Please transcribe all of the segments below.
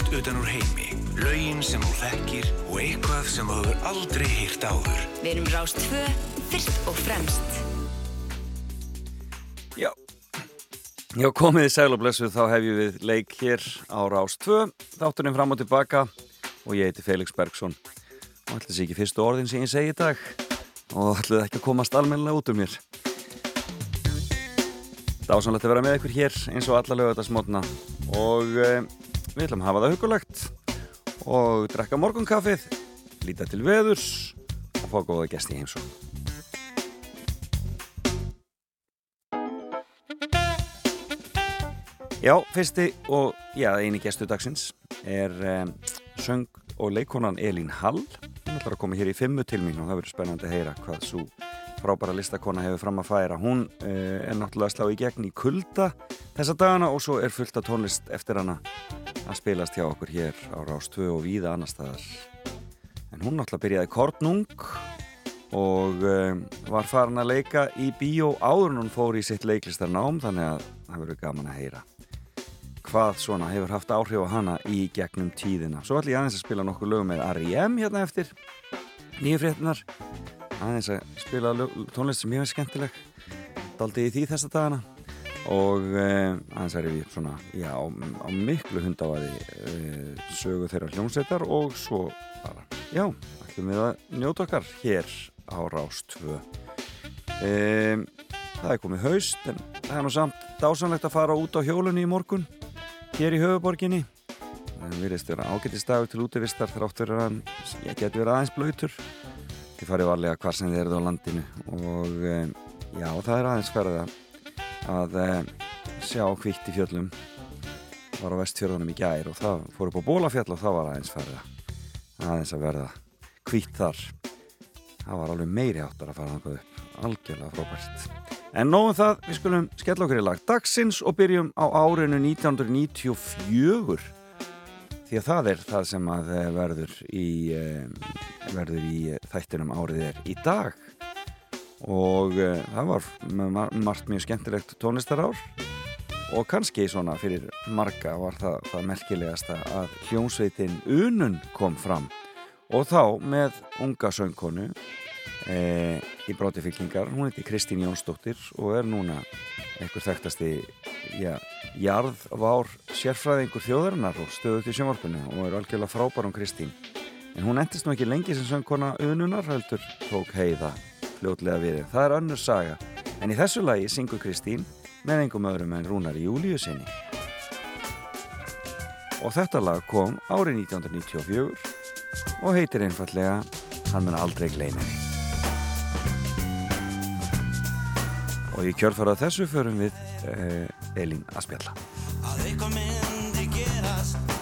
best utan úr heimi. Laugin sem þú þekkir og eitthvað sem þú hefur aldrei hýrt áður. Við erum Rást 2, fyrst og fremst. Já, Já komið í sæl og blessuð þá hef ég við leik hér á Rást 2, þátturinn fram og tilbaka og ég heiti Felix Bergsson og ætla þessi ekki fyrstu orðin sem ég segi í dag og ætlaði ekki að komast almenna út um mér. Dásanlegt að vera með ykkur hér eins og alla lögata smotna og e, við ætlum að hafa það hugulegt og drekka morgunkaffið, líta til veðurs og fá góða gæsti í heimsók. Já, fyrsti og já, eini gæstu dagsins er um, söng og leikonan Elín Hall. Hún ætlar að koma hér í fimmu til mín og það verður spennandi að heyra hvað svo frábæra listakona hefur fram að færa. Hún uh, er náttúrulega slá í gegn í kulda þessa dagana og svo er fullt af tónlist eftir hana að spilast hjá okkur hér á Rástvö og víða annar staðar. En hún náttúrulega byrjaði kortnung og um, var farin að leika í bíó áður en hún fór í sitt leiklistarnám þannig að það verður gaman að heyra hvað svona hefur haft áhrif á hana í gegnum tíðina. Svo ætlum ég aðeins að spila nokkur lögum með R.I.M. hérna eftir nýju fréttinar aðeins að spila tónlist sem ég finnst skemmtileg daldi í því þessa dagana og uh, aðeins er við svona, já, á, á miklu hundafaði uh, eh, sögu þeirra hljómsveitar og svo bara, já, ætlum við að njóta okkar hér á Rástvö um, það er komið haust en það er nú samt dásanlegt að fara út á hjólunni í morgun hér í höfuborginni það virðist vera ágættistagur til útvistar þráttur að ég get verið aðeins blöytur þið farið varlega hvar sem þið eruð á landinu og um, já, það er aðeins ferða að eh, sjá hvitt í fjöllum. Var á vestfjörðunum í gær og það fór upp á bólafjall og það var aðeins ferða aðeins að verða hvitt þar. Það var alveg meiri áttar að fara það upp. Algjörlega frábært. En nóðum það, við skulum skella okkur í lag dagsins og byrjum á árinu 1994 því að það er það sem að eh, verður í eh, verður í þættinum árið er í dag og uh, það var margt mjög skemmtilegt tónlistarár. Og kannski svona fyrir marga var það, það merkilegasta að hljómsveitin Unun kom fram. Og þá með unga söngkonu e, í brótifylkingar, hún heiti Kristín Jónsdóttir og er núna einhver þekktasti ja, jarðvár sérfræðingur þjóðarinnar og stöðu til sjónvarpunni og er algjörlega frábær um Kristín. En hún endist nú ekki lengi sem söngkona Ununar heldur tók heiða fljótlega við það er önnur saga. En í þessu lagi syngur Kristín með engum öðrum en Rúnari Júliu sinni. Og þetta lag kom árið 1994 og heitir einfallega Hann mun aldrei gleyna og í kjörfara þessu förum við eh, Elín að spjalla að eitthvað myndi gerast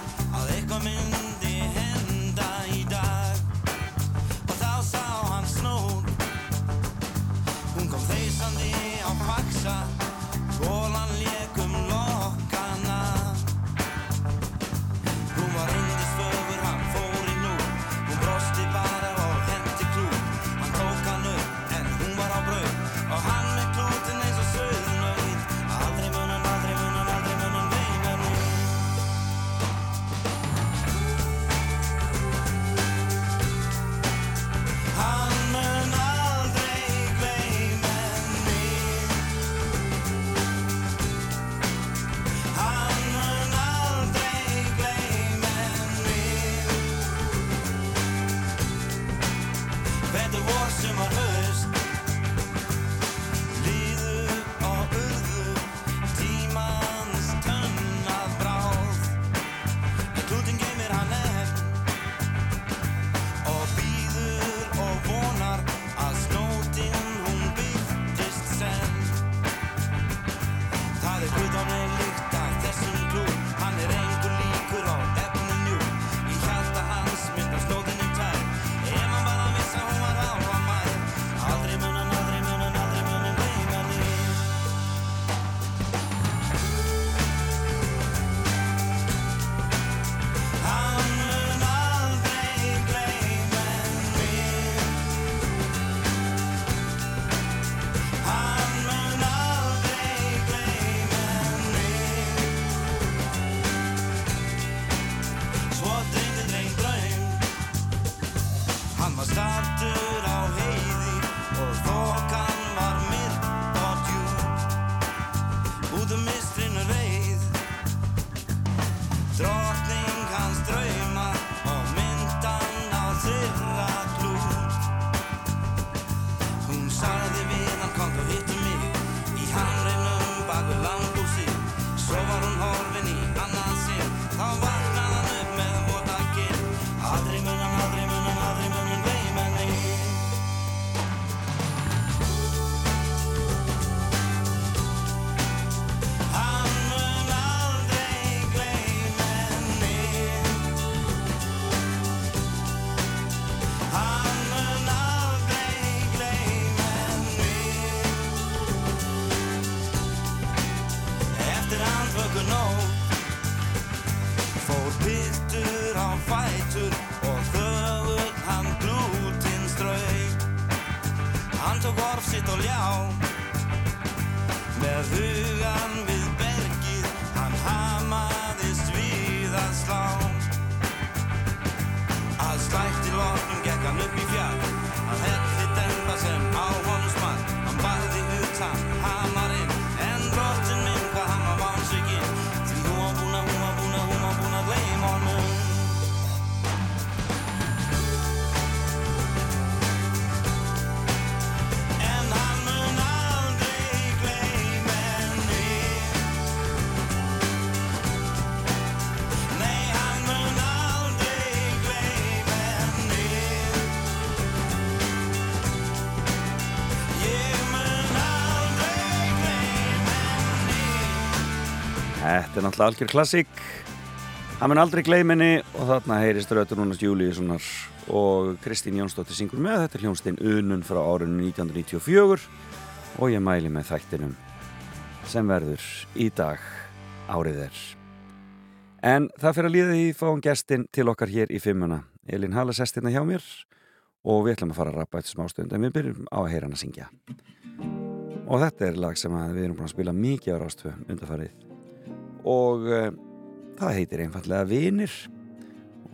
Þetta er náttúrulega algjör klassík Hann mun aldrei gleyminni og þarna heyrist Rötur Núnas Júliussonar og Kristín Jónsdóttir syngur með þetta er hljónstinn Unun frá árinu 1994 og ég mæli með þættinum sem verður í dag árið er. En það fyrir að líða í fáum gestin til okkar hér í fimmuna. Elin Hala sest hérna hjá mér og við ætlum að fara að rappa eitt smástund en við byrjum á að heyra hann að syngja. Og þetta er lag sem við erum búin að spila mikið á rástöfu undarfarið og uh, það heitir einfallega Vinir.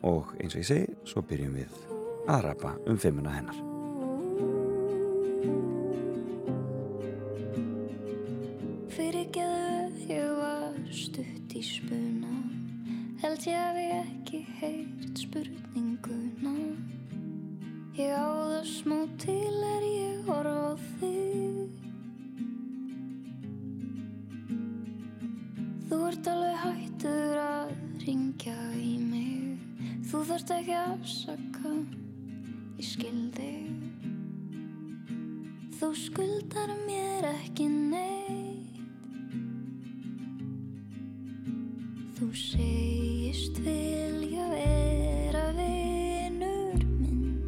Og eins og ég segi, svo byrjum við að rappa um fimmuna hennar. Fyrirgeðu, ég var stutt í spuna Held ég hafi ekki heyrt spurninguna. Ég á það smá til er ég horf á þig Þú ert alveg hættur að ringja í mig. Þú þarft ekki afsaka Ég skil þig. Þú skuldar mér ekki neitt. Þú segist vilja vera vinur minn.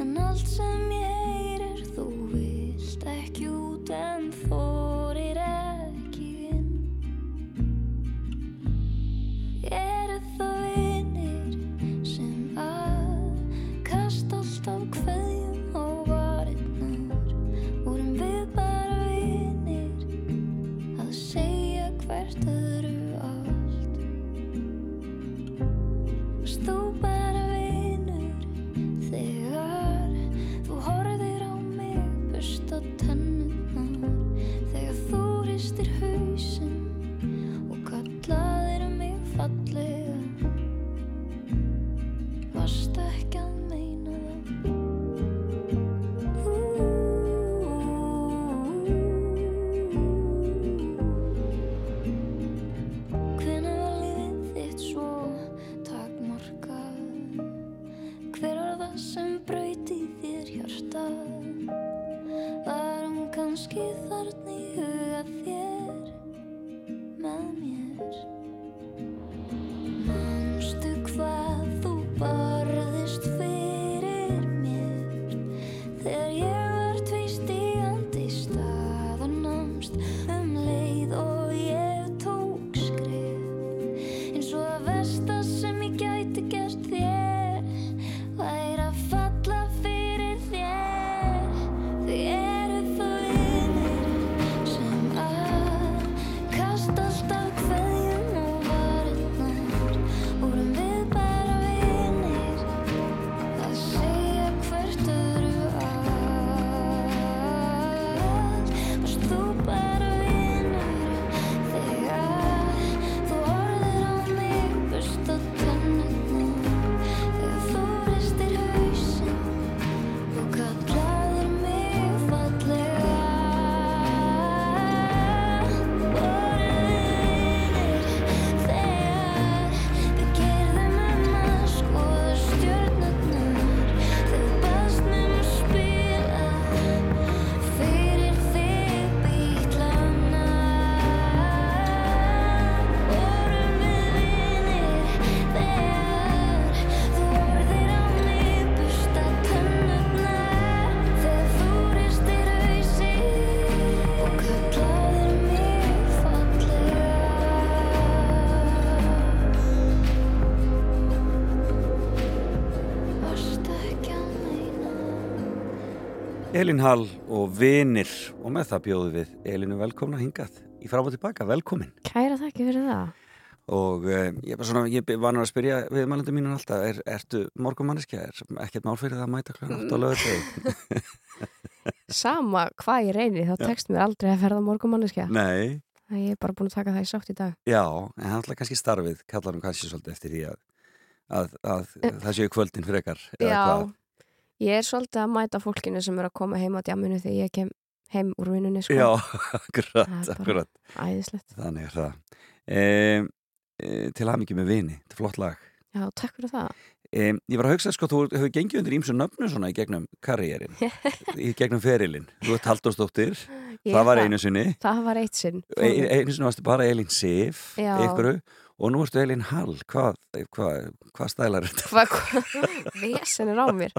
En allt sem ég Elín Hall og vinir. Og með það bjóðu við Elínu velkomna hingað. Í fram og tilbaka, velkomin. Kæra þakki fyrir það. og uh, ég, bara svona, ég var náttúrulega að spyrja við mælundum mínum alltaf, er, ertu morgumanniski er ekkert mál fyrir það að mæta klukkan 8 á lögur Sama hvað ég reyni þá tekst mér aldrei að ferða morgumanniska. Nei, Ég er bara búin að taka það í sátt í dag. já, en það er kannski starfið kallar um kannski svolítið eftir því að, að, að, það séu kvöldin frekar Já, hvað. Ég er svolítið að mæta fólkinu sem er að koma heim á djamminu þegar ég kem heim úr vinnunni sko. Já, akkurat, akkurat Æðislegt. Þannig er það e, e, Til hamingi með vini, þetta er flott lag Já, takk fyrir það. e, Ég var að hugsa, sko, þú hefur gengið undir ímsu nöfnu svona í gegnum karriérin í gegnum ferilinn, þú ert Halldórsdóttir Ég það var einu sinni Það var eitt sinn. einu sinni varstu bara Elín Sif einhverju, og nú ertu Elín Hall hvað, hvað, hvað stælar þetta? Vesen er á mér.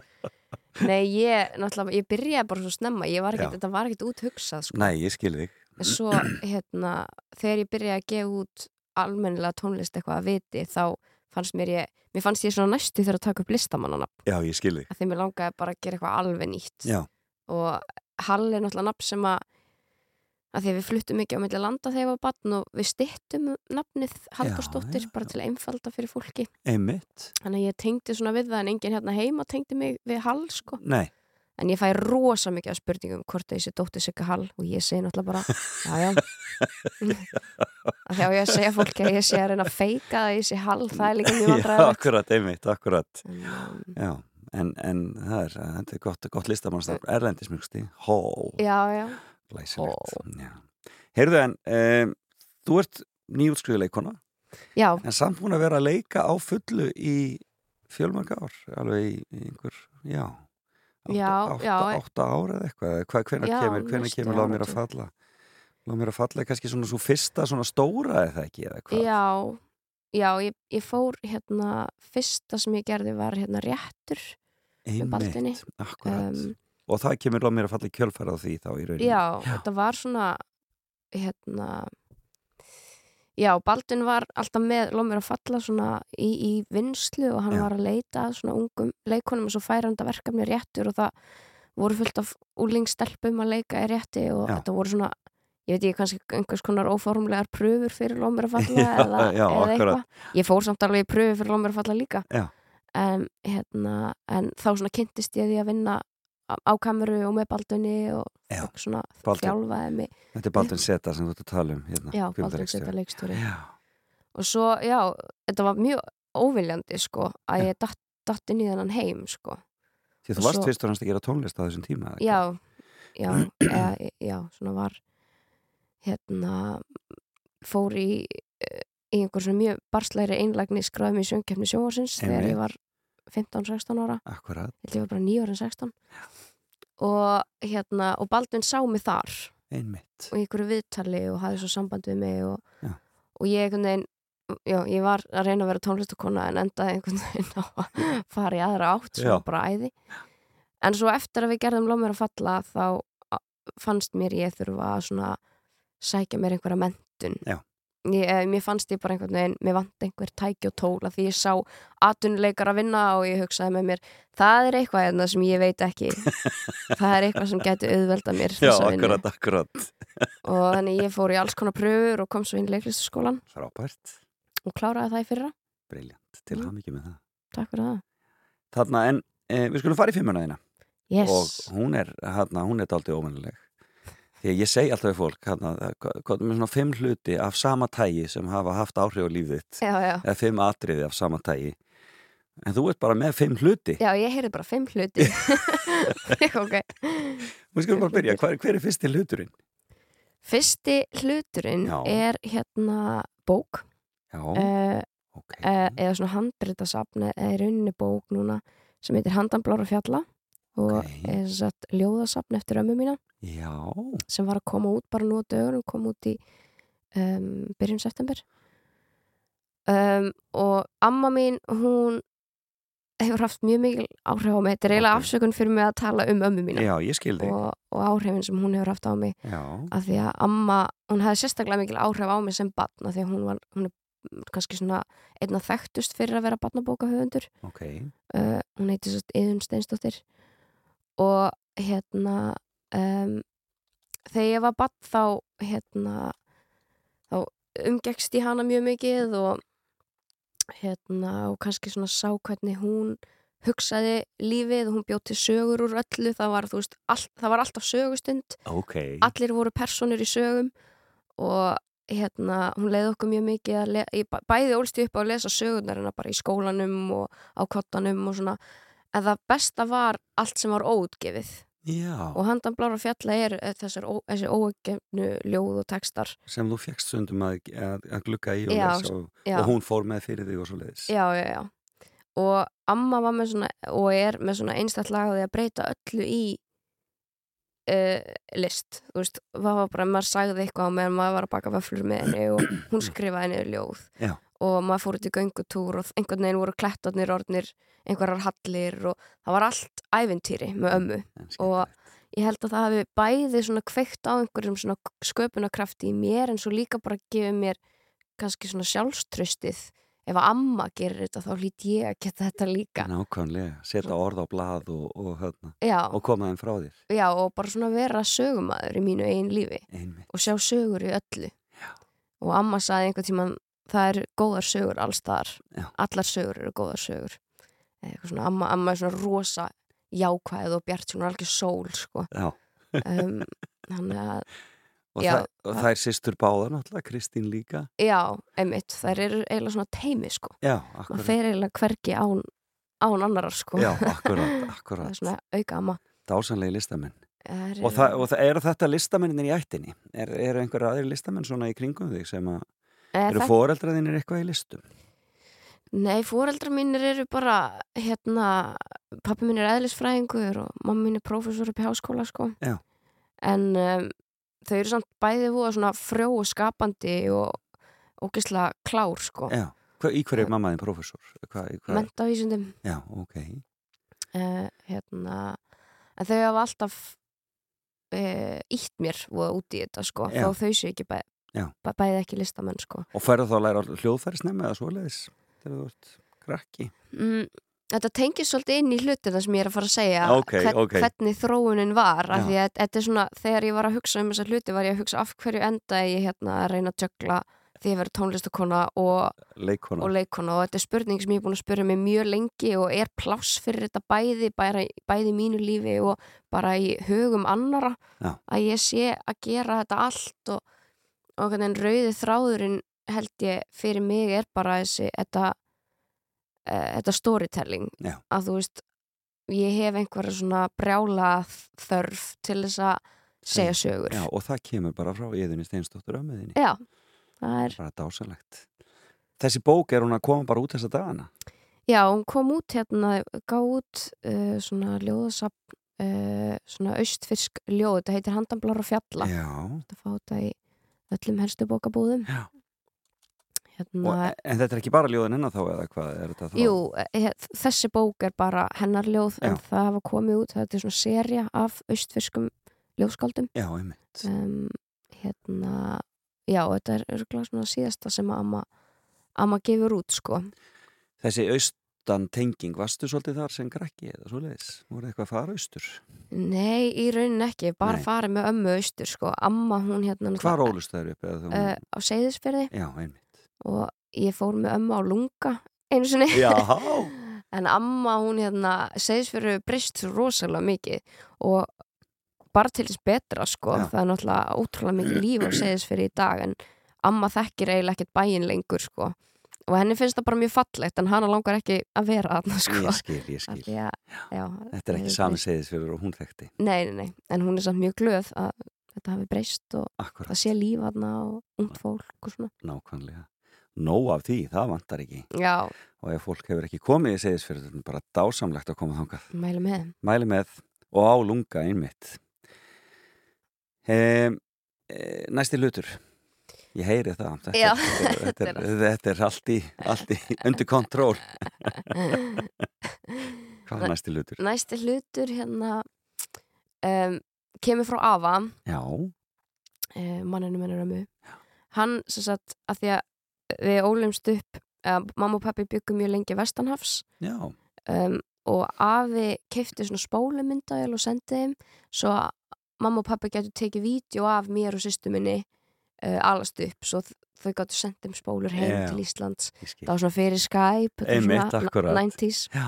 Nei, ég, náttúrulega, ég byrjaði bara svo snemma. Ég var ekkert, þetta var ekkert út hugsað, sko. Nei, ég skil þig En svo, hérna, þegar ég byrjaði að gefa út almennilega tónlist eitthvað að viti, þá fannst mér ég, mér fannst ég svona næstu þegar að taka upp listamannana. Já, ég skil þig Að því mér langaði bara að gera eitthvað alveg nýtt. Já, Og Hall er náttúrulega nafn sem að, að því að við fluttum ekki á milli landa þegar ég var batn og við styttum nafnið Halldórsdóttir já, bara til að einfalda fyrir fólki. einmitt Þannig að ég tengdi svona við það en enginn hérna heima tengdi mig við Hall, sko. Nei, En ég fæ rosa mikið af spurningum hvort þessi dóttir Sigga Hall og ég segi náttúrulega bara, já, já. að því á ég segja fólki að ég að reyna að feika að ég sé Hall, það er líka mjög vandræðilegt. akkurat, einmitt, akkurat um, Já, en, en það er, þetta er gott, gott listamannstaf Erlendismjögsti, Hall Já, já, Glæsilegt Já. Heyrðu en, um, þú ert nýjútskriðuleikona já, en samt búin að vera að leika á fullu í fjölmörg ár alveg í, í einhver, já átta, Já, átta, já. átta ára eða eitthvað, hvað, hvenær Já, kemur, hvenær næstu kemur lág mér að falla lág mér að falla er kannski svona svo fyrsta svona stóra eða ekki eða hvað? Já, já, ég, ég fór hérna, fyrsta sem ég gerði var hérna réttur, einmitt, akkurat. Um, og það kemur lág mér að falla í kjölfæra á því þá í rauninni já, þetta var svona, hérna, já, Baldun var alltaf með, lóð mér að falla svona í, í vinslu og hann Já. var að leita að svona ungum leikonum og svo færanda verkefni réttur og það voru fullt af úlingstelpum að leika í rétti og Já. þetta voru svona, ég veit ekki, kannski einhvers konar óformlegar pröfur fyrir lóð mér að falla Já, eða, já, eða eitthvað. Ég fór samt alveg í pröfu fyrir lóð mér að falla líka. Já. En, hérna, en þá svona kynntist ég því að vinna á- kameru og með Baldunni og Já, svona Baldvin. þjálfaði mig. Þetta er Baldvin Seta sem þú ert að tala um hérna, já, setja leikstjóri. Já, og svo, já, þetta var mjög óviljandi, sko, að Já. ég datt, datt inn í þennan heim, sko. Því þú varst svo- fyrst og næst að gera tónlist á þessum tíma já, já, eða, já, svona var hérna fór í í einhver svona mjög barslæri einlægni skráðum í sjöngkefni sjónvarsins þegar ég var 15-16 ára. Akkurat, ég var bara 9 ára en 16 og hérna, og Baldvin sá mig þar. Einmitt. Og í einhverju viðtali og hafði svo samband við mig og, Já. og ég einhvern veginn já, ég var að reyna að vera tónlistakona en endaði einhvern veginn á að fara í aðra átt sem Já. var bara æði. En svo eftir að við gerðum Lóð mér að falla þá a- fannst mér ég þurfa að svona sækja mér einhverja mentun Já. Ég, eh, mér fannst ég bara einhvern veginn mér vant einhver tæki og tóla því ég sá atvinnuleikar að vinna og ég hugsaði með mér það er eitthvað hérna sem ég veit ekki. Það er eitthvað sem geti auðvelda mér Já, akkurat, akkurat. Og þannig ég fór í alls konar pröfur og kom svo inn í leiklistaskólan Frábært, og kláraði það í fyrra. Briljant, til Mm. mm. mikið með það. Takk fyrir það. Þarna, en e, við skulum fara í fimmuna þína. Yes. og hún er, hérna, hún er daldið ómennileg að ég segi alltaf við fólk með svona fimm hluti af sama tægi sem hafa haft áhrif á lífið þitt. Já, já. eða fimm atriði af sama tægi en þú ert bara með fimm hluti. Já, ég heyrði bara fimm hluti. Ok. Við skulum bara byrja, hver, hver er fyrsti hluturinn? fyrsti hluturinn Já. er hérna bók. Uh, ok. uh, eða svona handbritasafn eða í rauninni bók núna sem heitir Handan Blára fjalla og Ok. er satt ljóðasafn eftir ömmu mína. Já, sem var að koma út bara nú á dögunum kom út í um, byrjun september. Um, og amma mín hún hefur haft mjög mikil áhrif á mig. Þetta er eiginlega Ok. afsökun fyrir mig að tala um ömmu mína. Já, og, og áhrifin sem hún hefur haft á mig. Já, af því að amma, hún hefði sérstaklega mikil áhrif á mig sem batna því að hún var hún er kannski svona einna þekktust fyrir að vera batnabókahöfundur ok. Uh, hún heiti svo Eðun Steinsdóttir og hérna um, þegar ég var bann þá hérna þá umgekst ég hana mjög mikið og hérna og kannski svona sá hvernig hún hugsaði lífið og hún bjóð til sögur úr öllu það var, veist, all, það var alltaf sögustund Ok. allir voru personur í sögum og hérna, hún leiði okkur mjög mikið ég bæ- bæði ólst ég upp á að lesa sögurnar hennar bara í skólanum og á kottanum og svona en það besta var allt sem var óutgefið Já, og handan blára fjalla er eh, þessar, þessi óutgefnu ljóð og textar sem þú fegst stundum að, að, að glugga í og Já, og, já. og hún fór með fyrir þig og svo leiðis. já, já, já og amma var með svona og er með svona því að breyta öllu í uh, list, þú veist, það var bara maður sagði eitthvað á meðan maður var að baka vöflur með henni og hún skrifaði henni ljóð Já. Og maður fór út í göngutúr og einhvern veginn voru klettarnir orðnir einhverjar hallir og það var allt ævintýri með ömmu. En og ég held að það hafi bæði svona kveikt á einhverjum svona sköpunarkrafti í mér en svo líka bara gefið mér kannski svona sjálfströstið ef að amma gerir þetta þá hlýt ég að geta þetta líka. Nákvæmlega, setja orð á blað og, og, hérna, já, og koma þeim frá þér. já, og bara svona vera sögumæður í mínu eigin lífi Einmitt. og sjá sögur í öllu. Og amma sagði einhvern tíman það eru góðar sögur alls þar Já. allar sögur eru góðar sögur eitthvað svona, amma, amma er svona rosa jákvæð og bjart svona algjör sól sko. Um, að og, Já, það, og það er sýstur báða náttúrulega, Kristín líka. já, einmitt, þær eru eiginlega svona teimi sko, Já, maður akkurat. fer eiginlega hvergi án, án annarar sko Já, akkurat, það er akkurat. svona auka amma Dásanlegi listamenn. er, Og, það, og það, eru þetta listamennin í ættinni? Er, eru einhverja aðri listamenn svona í kringum þig sem að, er eru það, foreldraðinir eitthvað í listum? Nei, fóreldrar mínir eru bara hérna, pappi mín er eðlisfræðingur og mamma mín er prófessor upp í háskóla sko Já. en um, þau eru samt bæði voða svona frjó og skapandi og ógislega klár sko Já, Hva, í hverju er mammaðin professor? Hva, í hvað? mentavísundum Já, ok. uh, hérna en þau hafa alltaf ítt mér voða út í þetta sko Já. þó þau séu ekki bæði ekki listamenn sko Og færðu þá að læra hljóðfærisnefni eða svoleiðis þegar þú ert krakki? mm, Þetta tengir svolítið inn í hlutina sem ég er að fara að segja Ok, ok. hvernig þróunin var af því að þetta er svona, þegar ég var að hugsa um þessa hluti var ég að hugsa af hverju enda ég hérna að reyna að jögla því ég verið tónlistakona og, Leikona? og leikona og þetta er spurning sem ég er búin að spyrja mig mjög lengi og er pláss fyrir þetta bæði bæði, bæði mínu lífi og bara í hugum annara Já. að ég sé að gera þetta allt og, og hvernig rauði þráðurinn held ég fyrir mig er bara þessi þetta, uh, þetta storytelling Já. að þú veist ég hef einhverja svona brjála þörf til þess að segja sögur Já, og það kemur bara frá yðinni Steinsdóttur ömmuðinni. Já, það er Bara dásalegt. Þessi bók er hún að koma bara út þessa dagana? Já, hún kom út hérna, gaf út uh, svona ljóðasapn, uh, svona austfyrsk ljóð, þetta heitir Handamblára fjalla. Já. Þetta fá þetta í öllum helstu bókabúðum. Já. Hérna, Og, en þetta er ekki bara ljóðin hennar þá eða hvað er þetta þá? jú, eh, þessi bók er bara hennar ljóð, en Já. það hafa komið út, þetta er svona serja af austfyrskum ljóðskáldum. Já, einmitt. Um, hérna, já, þetta er svona síðasta sem að amma, amma gefur út, sko. Þessi austan tenging, varstu svolítið þar sem krakki eða svoleiðis? Voru eitthvað að fara austur? Nei, í raunin ekki, bara Nei. farið með ömmu austur sko, amma hún hérna Hvar ólust þær upp? eða þú- uh, á Seyðisfyrði Já, einmitt. og ég fór með ömmu á Lunga einu sinni Já, en amma hún hérna Seyðisfyrði breyst svo rosalega mikið og bara til þess betra sko, Já. það er náttúrulega ótrúlega mikið líf á Seyðisfyrði í dag en amma þekkir eiginlega ekkert bæinn lengur sko og henni finnst það bara mjög fallegt en hana langar ekki að vera þarna sko ég skil, ég skil. að, já, Þetta er ekki hefur sami breyst. segðis fyrir og hún þekkti. Nei, nei, nei, en hún er samt mjög glöð að þetta hafi breyst og Akkurat, það sé líf aðna og ungt fólk og svona. nákvæmlega. Nóg af því, það vantar ekki. Já, Og ef fólk hefur ekki komið í segðis fyrir þetta er bara dásamlegt að koma þangað. mælu með. Mæli með og á lunga einmitt. Um, e, næsti hlutur. Ég heyri það. Þetta, Já, er, þetta, er, þetta er allt í, allt í undir kontról. Hvað er næsti hlutur? Næsti hlutur hérna um, kemur frá Ava, Já, uh, manninu mennur ömmu. Hann, sem sagt, að því að við ólumst upp, uh, mamma og pappi byggum mjög lengi vestanhafs já, um, og afi keipti svona spólumyndavél og sendi þeim svo að mamma og pappa getur tekið vídeo af mér og sýstu minni uh, alast upp svo þau gáttu sendt þeim spólur heim Já. til Íslands. það var svona fyrir Skype Einmitt, svona akkúrat. 90s Já,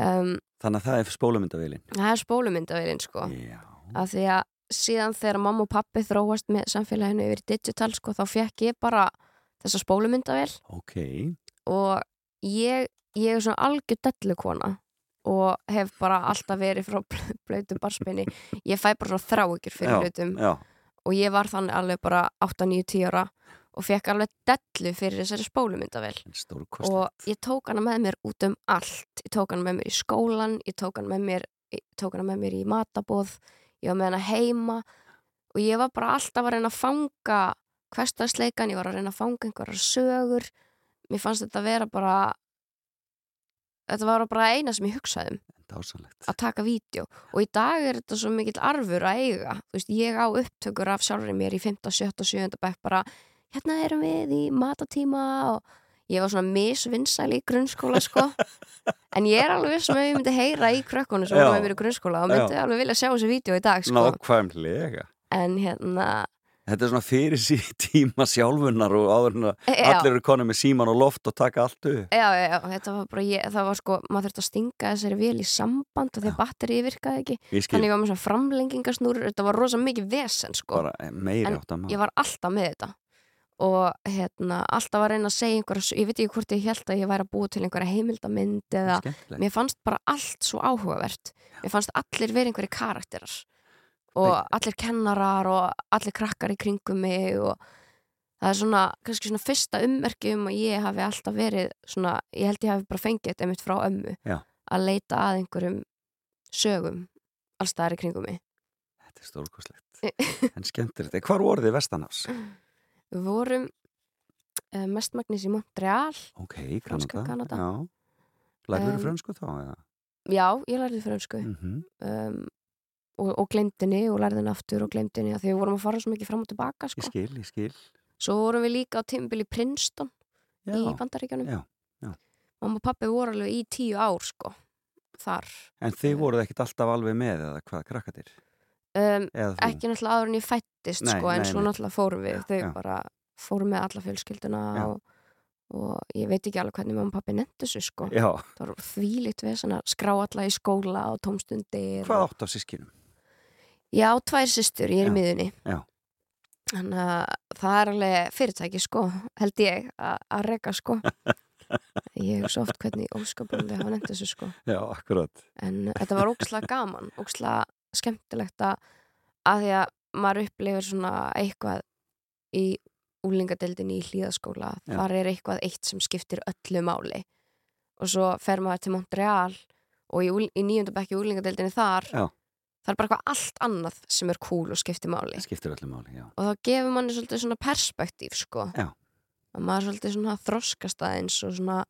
um, þannig að það er spólumyndavélin það er spólumyndavélin sko. Já, af því að síðan þegar mamma og pappi þróast með samfélaginu yfir digital sko, þá fekk ég bara þessa spólumyndavél. Ok. Og ég, ég er svona algjör dellukona og hef bara alltaf verið frá bl- blautum barspenni ég fæ bara svona þráekjur fyrir Já, og ég var þannig alveg bara 8, 9, 10 ára og fekk alveg dellu fyrir þessari stórkostlegt og ég tók hana með mér út um allt. Ég tók hana með mér í skólan ég tók hana með mér, hana með mér í matabóð ég var með hana heima. Og ég var bara alltaf að reyna að fanga hverstagsleikan, ég var að reyna að fanga einhverjar sögur. Mér fannst þetta að vera bara þetta var bara eina sem ég hugsaði um Dásanlegt að taka vídeo og í dag er þetta svo mikill arfur að eiga veist, ég á upptökur af sjálfur mér í 5. 7. 7. bekk bara hérna erum við í matatíma og ég var svona misvinnsæl í grunnskóla sko en ég er alveg sem að ég myndi heyra í krökkunum sem voru með mér í grunnskóla og myndi Já. alveg vilja sjá þessi vídeo í dag sko en hérna Þetta er svona fyrir sí tíma sjálfunar og áður en að já, allir eru konið með síman og loft og taka allt upp. Já, já, já, þetta var bara ég, það var sko, maður þurfti að stinga þessari vél í samband og að batterið virkaði ekki. Þannig var með svona framlengingasnúrur þetta var rosa mikið vesen sko. Bara eh, meiri En átt að ég var alltaf með þetta. Og hérna, alltaf að reyna að segja einhverja, ég veit ekki hvort ég held að ég væri að búa til einhverja heimildamynd eða Skemmtilegt. mér fannst bara allt svo áhugavert. Mér fannst allir verið einhverju karakterar og allir kennarar og allir krakkar í kringum mig og það er svona, kannski svona fyrsta ummerki um að ég hafi alltaf verið svona, ég held ég hafi bara fengið þetta einmitt frá ömmu Já. að leita að einhverjum sögum allstaðar í kringum mig Þetta er stórkostlegt En skemmtilegt En Hvar voru þið vestanás? Við vorum uh, mestmagnis í Montreal Ok, Kanada Kanada. Lærður Um, um, fransku þá? Eða? Já, ég lærði fransku Mm um, og, og glemdinni og lærði henni aftur og glemdinni því við vorum að fara svo mikið fram og tilbaka Ég sko. skil, ég skil Svo vorum við líka á tímbil í Princeton Já, í Bandaríkjanum já, já. Mamma og pappi voru alveg í tíu ár sko, þar En þið voruð ekkit alltaf alveg með eða hvað krakkatir? um? Ekki náttúrulega áður en ég fættist Nei, sko, en nei, svo náttúrulega fórum við þau bara fórum með alla fjölskylduna og, og ég veit ekki alveg hvernig mamma og pappi nefndi þessu sko. Já, það var þvílíkt við svona, skrá alla í skóla og tómstundir hvað átt á sískinum? Já, tvær systur, ég er í miðunni já. Þannig að það er alveg fyrirtæki sko, held ég að reka sko. Ég hef svo oft hvernig óskapum við hafa nefnt þessu sko. Já, akkurat. En þetta var ókslega gaman, ókslega skemmtilegt að að því að maður upplifir svona eitthvað í úlingadeildinni í hlýðaskóla þar er eitthvað eitt sem skiptir öllu máli. Og svo fer maður til Montreal og í, í nýjöndabekki úlingadeildinni þar Já. Það er bara eitthvað allt annað sem er cool og skiptir máli. Skiptir öllu máli, já. Og þá gefur manni svolítið svona perspektíf sko. Já. að maður svolítið svona þroskast aðeins og svona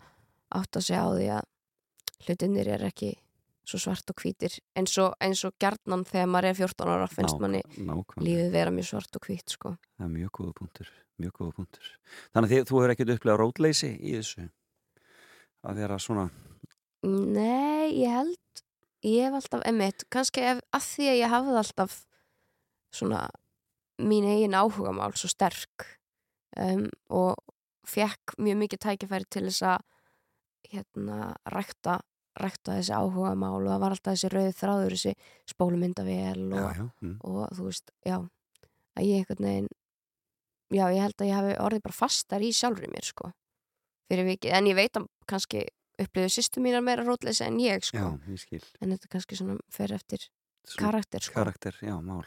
átt að segja á því að hlutinir er ekki svo svart og hvítir eins og, eins og gjarnan þegar maður er 14 ára finnst manni lífið vera mjög svart og hvít sko. Það er mjög góða punktur Mjög góða punktur. Þannig að þið, þú hefur ekkit upplegað rótleysi í þessu? Að vera svona Nei, ég held ég hef alltaf, emitt, kannski ef, að því að ég hafði alltaf svona mín eigin áhugamál svo sterk um, og fekk mjög mikið tækifæri til þess að hérna rækta, rækta þessi áhugamál og það var alltaf þessi rauð þráður þessi spólumyndavél og, Já, já, mm. og þú veist, já að ég einhvern veginn já, ég held að ég hafi orðið bara fastar í sjálfri mér sko, fyrir vikið en ég veit að kannski upplifðu sýstu mínar meira rótleysi en ég sko. Já, ég skil. En þetta kannski svona fer eftir Svona karakter sko. Karakter, já, mál.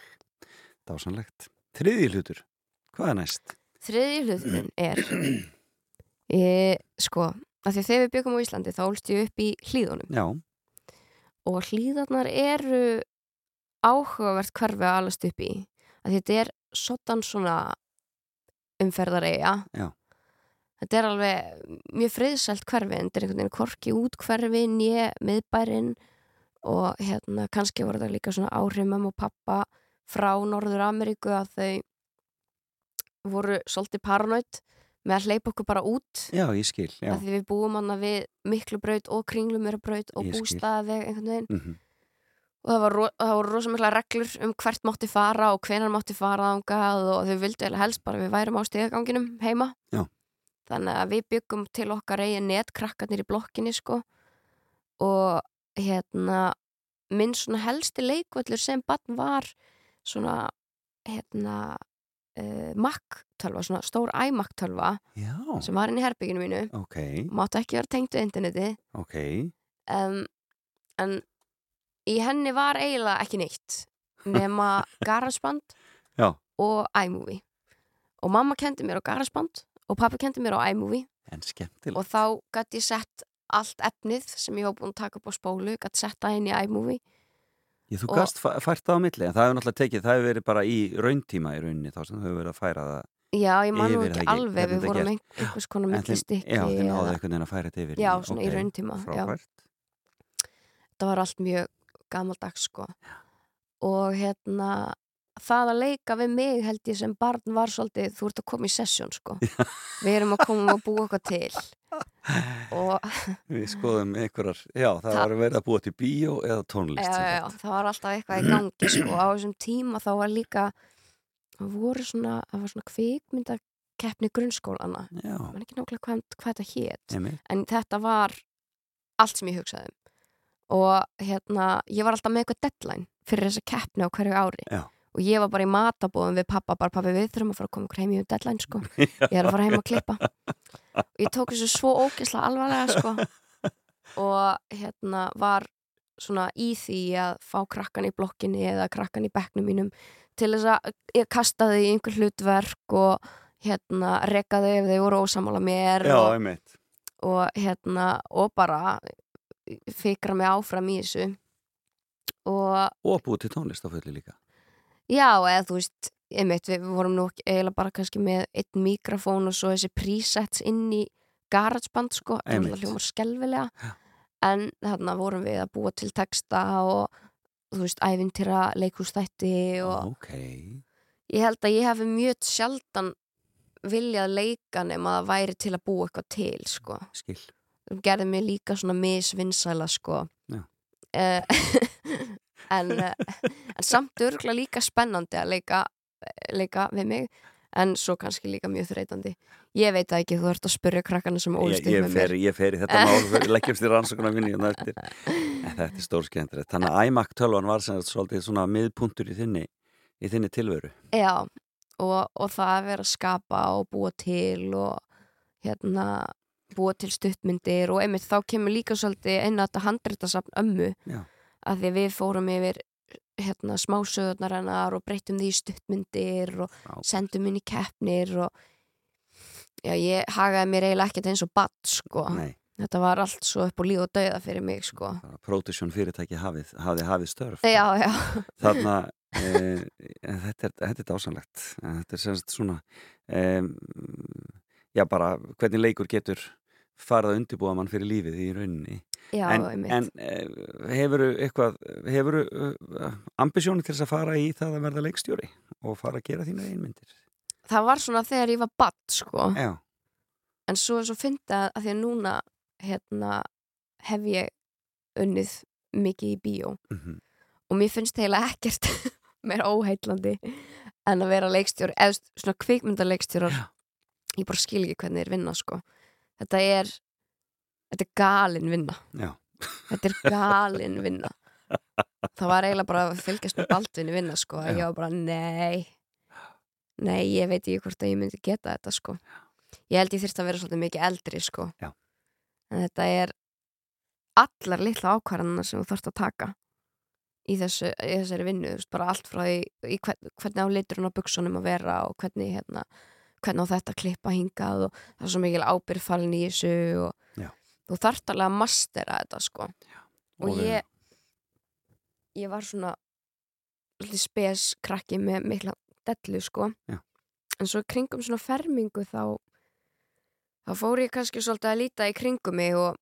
Dásanlegt Þriði hlutur, hvað er næst? þriði hluturinn er e, sko að því að þegar við byggum á Íslandi þá ólst ég upp í hlýðunum Já, og hlýðarnar eru áhugavert hverfi að alast upp í að þetta er sotan svona umferðareiga Já. Þetta er alveg mjög friðsælt hverfi en þetta er einhvern veginn korki út hverfi nýja miðbærin og hérna kannski voru þetta líka svona áhrif mamma og pappa frá Norður Ameríku að þau voru svolítið paranoid með að hleypa okkur bara út. Já, ég skil, já. Af því við búum hann við miklu braut og kringlumera braut og bústaði einhvern veginn. Mm og það það var rosa mikla reglur um hvert mátti fara og hvenar mátti fara þangað og þau vildu eða helst bara að við værum á stegaganginum heima. Já. Þannig að við byggum til okkar eigin netkrakkarnir í blokkinni sko. Og hérna minn svona helsti leikvöllur sem barn var svona hérna uh, Mac-tölva, svona stór iMac-tölva sem var inn í herbygginu mínu. Ok, mátti ekki vera tengt við interneti ok. Um, en í henni var eiginlega ekki neitt nema GarageBand og iMovie. Og mamma kendi mér á GarageBand og pappi kendi mér á iMovie. En og þá gæti ég sett allt efnið sem ég hóf búin að taka upp á spólu gæti sett það inn í iMovie. Ég, þú fa- fært það á milli en það hefur náttúrulega tekið, það hefur verið bara í rauntíma í rauninni þá sem þau hefur verið að færa það já, ég man nú ekki það alveg við vorum einhvers konar En þið- millistikki Já, þið náðu einhvern veginn að færa þetta yfir Já, í- svona í ok, rauntíma, þetta var allt mjög gamaldags sko. Og hérna það að leika við mig held ég sem barn var svolítið, þú ert að koma í sessjón sko. Við erum að koma og búa okkar til. Og Við skoðum einhverjar, já, það Það- var verið að búa til bíó eða tónlist já, já, það var alltaf eitthvað í gangi sko. Á þessum tíma þá var líka það voru svona, það var svona kvikmyndakeppni grunnskólana Já, maður ekki nákvæmlega hvað, hvað þetta hét einmitt. en þetta var allt sem ég hugsaði um. Og hérna, ég var alltaf með eitthvað deadline fyrir þessa keppni á hverju ári. Já. Og ég var bara í matabóðum við pappa bara pappi við þurfum að fara að koma okkur heim í deadline sko. Ég er að fara heim að klippa. Og ég tók þessu svo ógeðslega alvarlega sko. Og hérna var svona í því að fá krakkan í blokkinni eða krakkan í bekknum mínum til þess að ég kastaði í einhver hlutverk og hérna rekaði ef þau voru ósamála mér Já, og, og hérna og bara fikra mig áfram í þessu. Og Og búið til tónlist á fullu líka já, eða þú veist einmitt, við vorum nú eiginlega bara kannski með einn mikrofón og svo þessi presets inn í garageband sko, það hljómar skelvilega en þarna vorum við að búa til texta og þú veist, æfintýra leikústætti og Ok, ég held að ég hef mjög sjaldan viljað leika nema það væri til að búa eitthvað til sko. Skil gerði mig líka svona misvinsæla sko. Já. En, eh, en samt örgulega líka spennandi að leika, leika við mig en svo kannski líka mjög þreytandi. Ég veit það ekki, þú ert að spyrja krakkana sem upp ég, með mér. ég fer í þetta mál, leggjumst í rannsóknar minni en þetta er stór skemmtilegt Þannig að iMac 12 var svolítið svona miðpuntur í þinni, í þinni tilveru. Já, og, og það að vera að skapa og búa til og hérna búa til stuttmyndir og einmitt þá kemur líka svolítið inn að þetta handritasafn ömmu. Já. Að því að við fórum yfir hérna smásögurnar hennar og breytum því stuttmyndir og Frábært. sendum í keppnir og já, ég hagaði mér eiginlega ekkert eins og badd sko, Nei, þetta var allt svo upp og líf og dauða fyrir mig sko. Bara Production fyrirtæki hafið, hafið hafið störf. Já, já, Þarna e, þetta, er, þetta er dásanlegt þetta er semst svona e, já bara hvernig leikur getur farið að undirbúa mann fyrir lífið í rauninni. Já, en, en e, hefuru eitthvað hefuru uh, ambisjónu til þess að fara í það að verða leikstjóri og fara að gera þína einmyndir Það var svona þegar ég var badd sko. Já, en svo er svo fyndið að, að því að núna hérna hef ég unnið mikið í bíó. Mm og mér finnst eiginlega ekkert meira óheitlandi en að vera leikstjóri eða þú veist, svona kvikmyndaleikstjórar. Ég bara skil ekki hvernig þeir vinna sko þetta er þetta er galin vinna. Já, þetta er galin vinna. Það var eiginlega bara að fylgjast með Baldvinni vinna sko Já. ég var bara nei nei ég veit ekki hvort að ég myndi geta þetta sko. Ég held ég þyrst að vera svolítið mikið eldri sko. Já. en þetta er allar litla ákvarðanna sem þú þarfst að taka í, þessu, í þessari vinnu bara allt frá því hvernig á liturinn á buksunum að vera og hvernig hérna hvernig á þetta klippa hingað og það er svo mikil ábyrgð falin í þessu og Já. þú þarft alveg að mastera þetta sko. Og Og, ég ég var svona spes krakki með mikla dellu sko. Já. en svo kringum svona fermingu þá þá fór ég kannski svolítið að líta í kringum mig og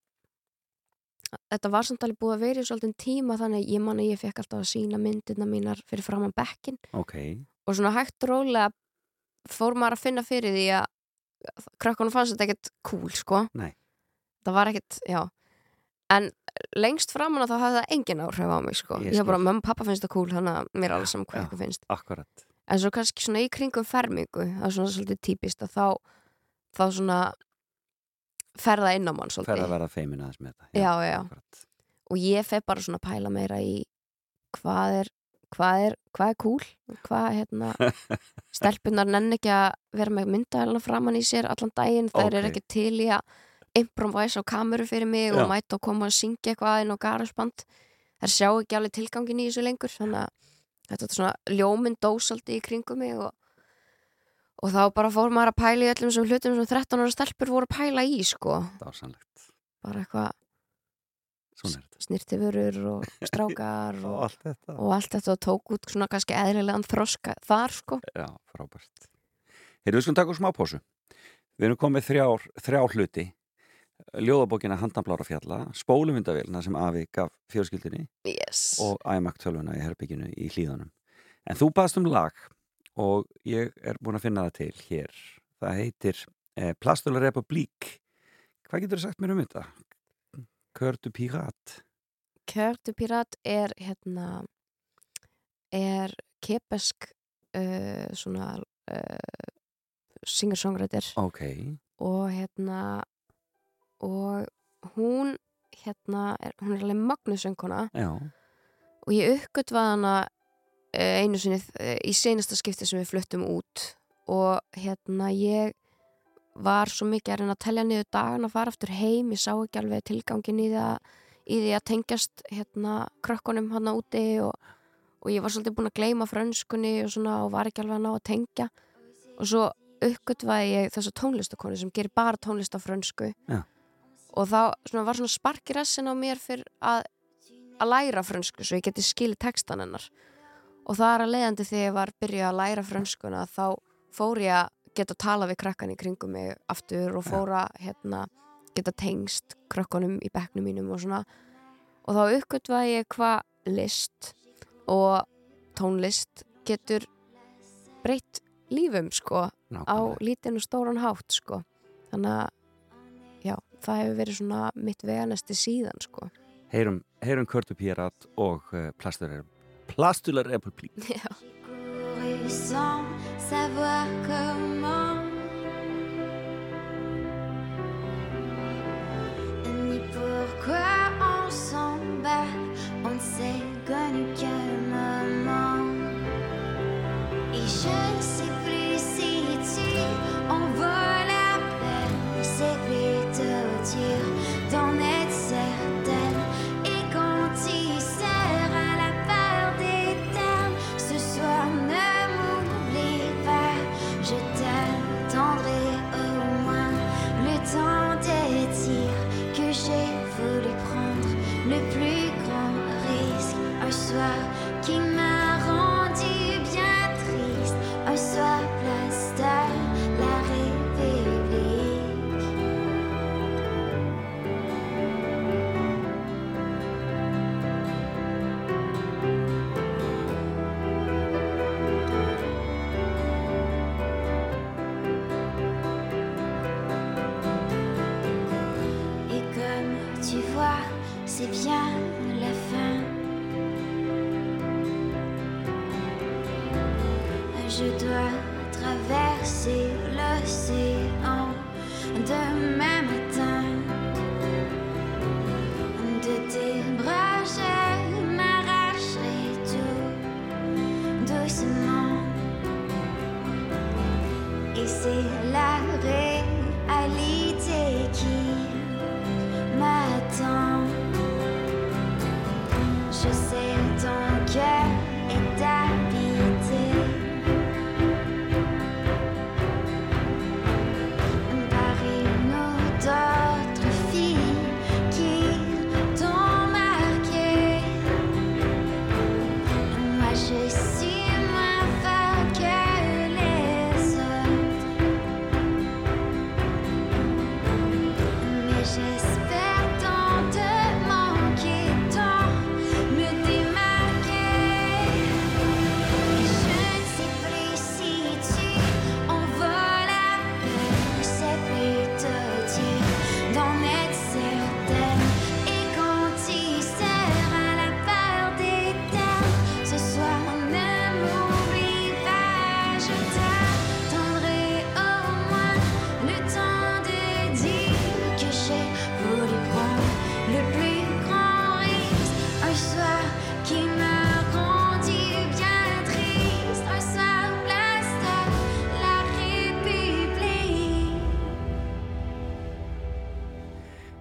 þetta var samt alveg búið að vera í svolítið tíma þannig ég man að ég fekk alltaf að sína myndirna mínar fyrir framan bekkin ok. Og svona hægt rólega fór maður að finna fyrir því að krökkunum fannst þetta ekkert cool sko Nei. það var ekkert, já en lengst framan að þá hafði það engin áhrif á mig sko, Ég var bara, mömmu og pappa finnst það cool þannig að mér er alveg saman hvað Já. ykkur finnst Akkurat en svo kannski svona í kringum fermingu það er svona svolítið típist að þá þá svona ferða inn á mann svolítið að vera feimin aðeins með þetta Já, já. akkurat. og ég fer bara svona pæla meira í hvað er hvað er, hvað er cool hvað hérna stelpunar nenn ekki að vera með myndaðalina framann í sér allan daginn, þær Ókei. er ekki til í að improvise á kameru fyrir mig Já. og mæta og koma að syngja eitthvað inn á garasband þær sjá ekki alveg tilgangin í þessu lengur þannig að þetta er svona ljóminn dósaldi í kringum mig og, og þá bara fór maður að pæla í öllum sem hlutum sem 13 ára stelpur voru að pæla í sko, bara eitthvað snirtifurur og strákar Og og, allt og allt þetta og tók út svona kannski eðlilegan þroska þar sko. Já, frábært. Heyrðu, við skulum taka úr smá pásu. Við erum komið þrjár, þrjár hluti. Ljóðabókina Handamblára fjalla Spólumyndavélina sem Afi gaf fjölskyldinni yes. og iMac tölvuna í herbygginu í hlýðunum En þú baðst um lag og ég er búin að finna það til hér. Það heitir eh, Plastular Republik Hvað getur þú sagt mér um þetta? Kördu Pirat. Kjörtu Pirat er hérna er kepesk uh, svona uh, singer-songwriter Ok, og hérna og hún hérna, er, hún er alveg magnusöngkona og ég uppgötvaði hana eh, einu sinni eh, í senasta skipti sem við fluttum út og hérna ég var svo mikið að reyna að telja niður dagan að fara aftur heim, ég sá ekki alveg tilgangin í, í því að tengjast hérna krökkunum hann úti og, og ég var svolítið búin að gleyma frönskunni og svona og var ekki alveg að ná að tengja. Og svo uppgötvaði ég þessa tónlistakonu sem gerir bara tónlist á frönsku. Já. og þá svona, var svona spark í rassin á mér fyrir að að læra frönsku svo ég geti skilið textan hennar. Og það er að leiðandi þegar ég var byrjuð að læra frönskuna þá fór ég að geta tala við krakkan í kringum mig aftur og fór að hérna, geta tengst krakkanum í bekknum mínum og svona. Og þá uppgötvaði ég hvað list og tónlist getur breytt lífum sko á nákvæmlega. lítinn og stóran hátt sko. Þannig að já, það hefur verið svona mitt veganesti síðan sko. Heyrum, heyrum Kördu Pirat og Plastular, Plastular Republik já sans savoir comment. Ni pourquoi on s'en bat, on ne s'est connu qu'un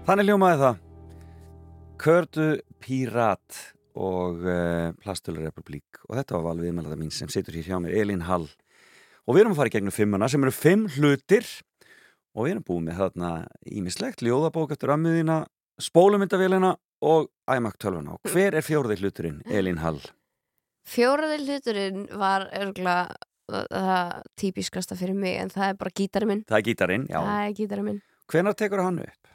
Þannig hljómaði það. Kördu Pírat og uh, Plastölur Republik og þetta var valvið meðlega mín sem situr hér hjá mér, Elín Hall. Og við erum að fara í gegnum fimmuna sem eru fimm hlutir. Og við erum búið með þarna ímislegt, ljóðabók eftir ömmuðina, spólumyndavélina og iMac 12 og hver er fjórði hluturinn, Elín Hall? Fjóraði hluturinn var örgulega það típiskasta fyrir mig en það er bara gítarinn minn. Það er gítarinn, já. er Hvenar tekur hann upp?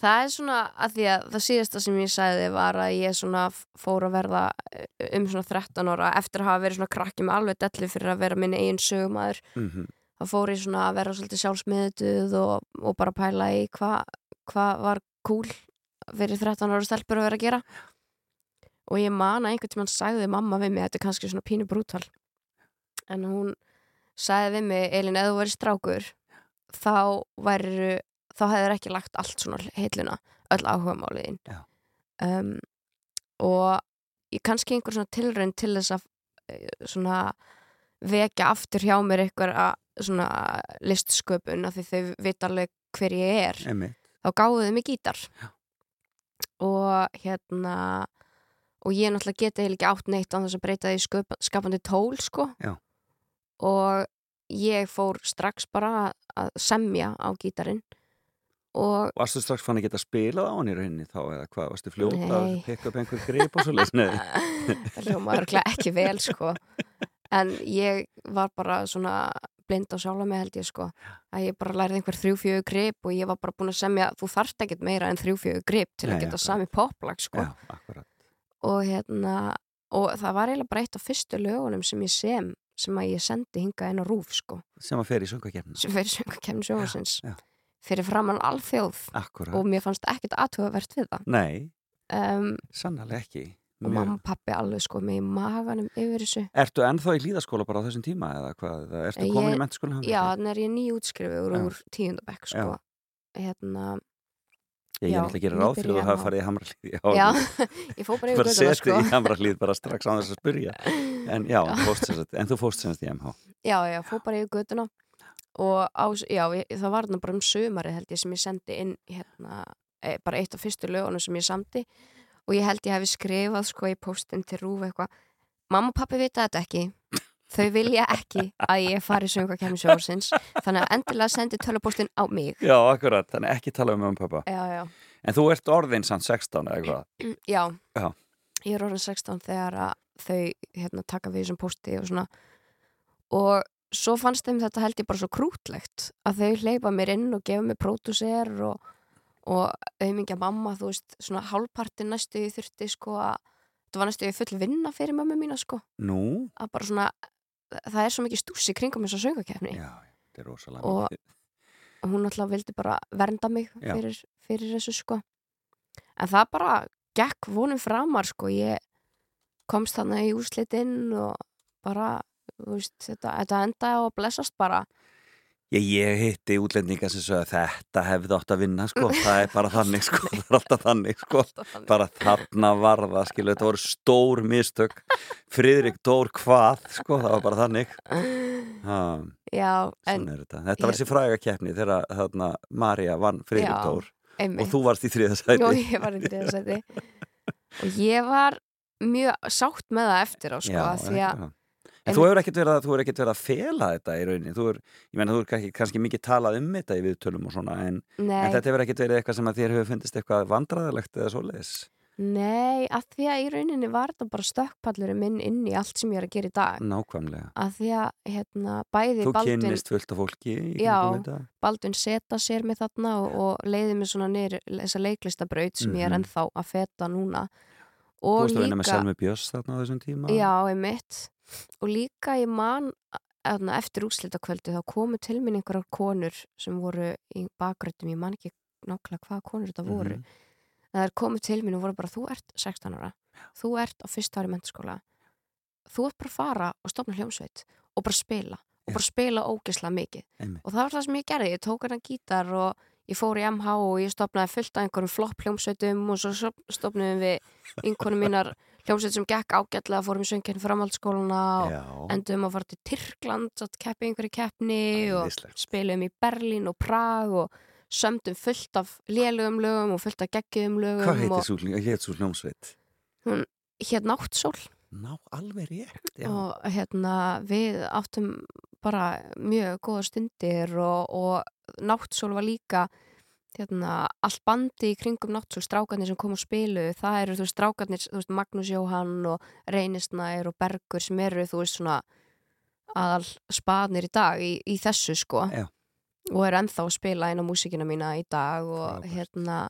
Það er svona að því að það síðasta sem ég sagði var að ég svona fór að verða eh, um svona 13 ára eftir að hafa verið svona krakki með alveg dellu fyrir að vera minn eigin sögumæður Mm þá fór ég svona að vera svolítið sjálfsmiðuð og, og bara pæla í hvað hva var cool fyrir 13 ára stelpur að vera að gera. Og ég man að einhvern tímann sagði mamma við mig, þetta er kannski svona pínu brútal en hún sagði við mig, Elin, ef þú verið strákur þá væri þá hefur ekki lagt allt svona heiluna öll áhugamáliðin Já. um, og ég kannski einhver svona tilraun til þess að eh, svona vekja aftur hjá mér einhver að svona listsköpun af því þau vita alveg hver ég er Einmitt. þá gáðu þau mig gítar Já. og hérna og ég náttúrulega geti eiginlega ekki átt neitt á þess að breyta því sköp, skapandi tól sko Já. og ég fór strax bara að semja á gítarinn og Varstu strax fann að geta spilað á hann í rauninni þá eða hvað, varstu fljóta að Nei. pekka upp einhver grip og svo leys? Nei. það hljóma örglega ekki vel sko en ég var bara svona blind á sjálfa mig held ég sko að ég bara lærði einhver þrjú-fjögur grip og ég var bara búin að semja, þú þarft ekkert meira en þrjú-fjögur grip til Nei, að geta akkurat. sami poplag sko Já, og hérna og það var eiginlega bara eitt af fyrstu lögunum sem ég sem sem að ég sendi hingað inn á rúf sko Sem að fer í söngakefna. sem fyrir söngakefni sjónvarsins Já, já. Fyrir framann alþjóð Akkurat. og mér fannst ekkert aðtugavert við það Nei, um, sannlega ekki. og mamma og pappi alveg sko með í maganum yfir þessu Ertu ennþá í hlýðaskóla bara á þessum tíma eða hvað? Ertu Ég- komin í mentaskóla? Já, þannig er ég nýjútskrifuður Já. úr tíundabekk sko. hérna, Ég er já, náttúrulega að gera ráð fyrir að hafa á- farið í hamralíð. já, ég fór bara yfir Bara göttuna setið sko. í hamralíð bara strax á þess að spyrja. En já, sem sagt- en þú fórst semst í MH. Já, já, fór bara yfir göttuna og á, já, ég, það var þarna bara um sömarið held ég sem ég sendi inn hérna, e, bara eitt af fyrstu lögunum sem ég samdi. Og ég held ég hefði skrifað sko í postin til Rúf eitthvað Mamma og pappi vita þetta ekki. Þau vilja ekki að ég fari söngakefni sjórsins þannig að endilega sendi tölupóstin á mig. Já, akkurat, þannig ekki tala um mamma og pappa. Já, já. En þú ert orðin samt 16 eða eitthvað. Já, ég er orðin 16 þegar að þau hérna, taka við þessum posti og svona. Og svo fannst þeim þetta held ég bara svo krútlegt að þau hleypa mér inn og gefa mér pródúser og, og auðmingja mamma, þú veist, svona hálfpartin næstu ég þurfti sko að þetta var næstu ég full vinna fyrir mömmu mína sko. Nú? að bara svona, það er svo mikið stúsi kringum þess að söngakefni Já, þetta er rosalega Og- og hún alltaf vildi bara vernda mig fyrir, fyrir þessu sko. En það bara gekk vonum framar sko. Ég komst þannig í úrslitinn og bara veist, þetta, þetta enda á að blessast bara Ég, ég hitti útlendinga sem svo að þetta hefði átt að vinna, sko. Það er bara þannig, sko. Það er alltaf þannig, sko. Bara þarna var það, skilu. Þetta voru stór mistök. Friðrik Dór hvað, sko. Það var bara þannig. Ha, já, en er þetta. Þetta var þessi fræga keppni þegar þarna Marja vann Friðrik Já, Dór. einmitt Og þú varst í þriðasæti. og ég var í þriðasæti og ég var mjög sátt með það eftir á sko Já, því að þetta- En þú hefur ekkert verið að, þú verið að fela þetta í rauninni. Þú er, ég menna, þú hefur kannski, kannski mikið talað um þetta í viðtölum og svona, en, en þetta hefur ekkert verið eitthvað sem að þér hefur fundist eitthvað vandræðilegt eða svoleiðis. nei, af því að í rauninni var þetta bara stökkpallurinn minn inn í allt sem ég er að gera í dag Nákvæmlega. af því að hérna, bæði Þú Baldvin, kynnist fullt af fólki í Já. Baldvin seta sér mig þarna og, og leiði mig svona niður þessa leiklistabraut sem ég er Mhm. ennþá að feta núna Þú og varst að vinna með líka, Selmi Björns þarna á þessum tíma. já, einmitt og líka ég man eftir úrslitakvöldu þá komu til minn einhverjar konur sem voru í bakgröndum, ég man ekki nákvæmlega hvaða konur þetta voru Mhm. það er komið til mín og voru bara þú ert 16 ára, þú ert á fyrsta ári mentaskóla, þú ert bara að fara og stopna hljómsveit og bara spila og Já. bara spila ógislega mikið Einmitt. og það var það sem ég gerði, ég tók hennar gítar og ég fór í MH og ég stopnaði fullt af einhverjum flopp hljómsveitum og svo stop- stofnuðum við einhverjum mínar hljómsveit sem gekk ágætlega, fórum í söngjarni framhaldsskóluna og endum að fara til Tyrkland að keppi einhverju keppni og spilum í Berlín og Prag og sömdum fullt af lélugum lögum og fullt af geggjum lögum Hvað heitir svo, hljómsveit? hér náttsól Ná, alveg rétt, já. og hérna við áttum bara mjög góða stundir og, og náttsól var líka hérna, allt bandi í kringum náttsól strákarnir sem kom og spilu það eru þú veist strákarnir, þú veist Magnús Jóhann og Reynisnær og Bergur sem eru þú veist svona aðal spaðnir í dag í, í þessu sko Já. og eru ennþá að spila á músikina mína í dag og Frábært. hérna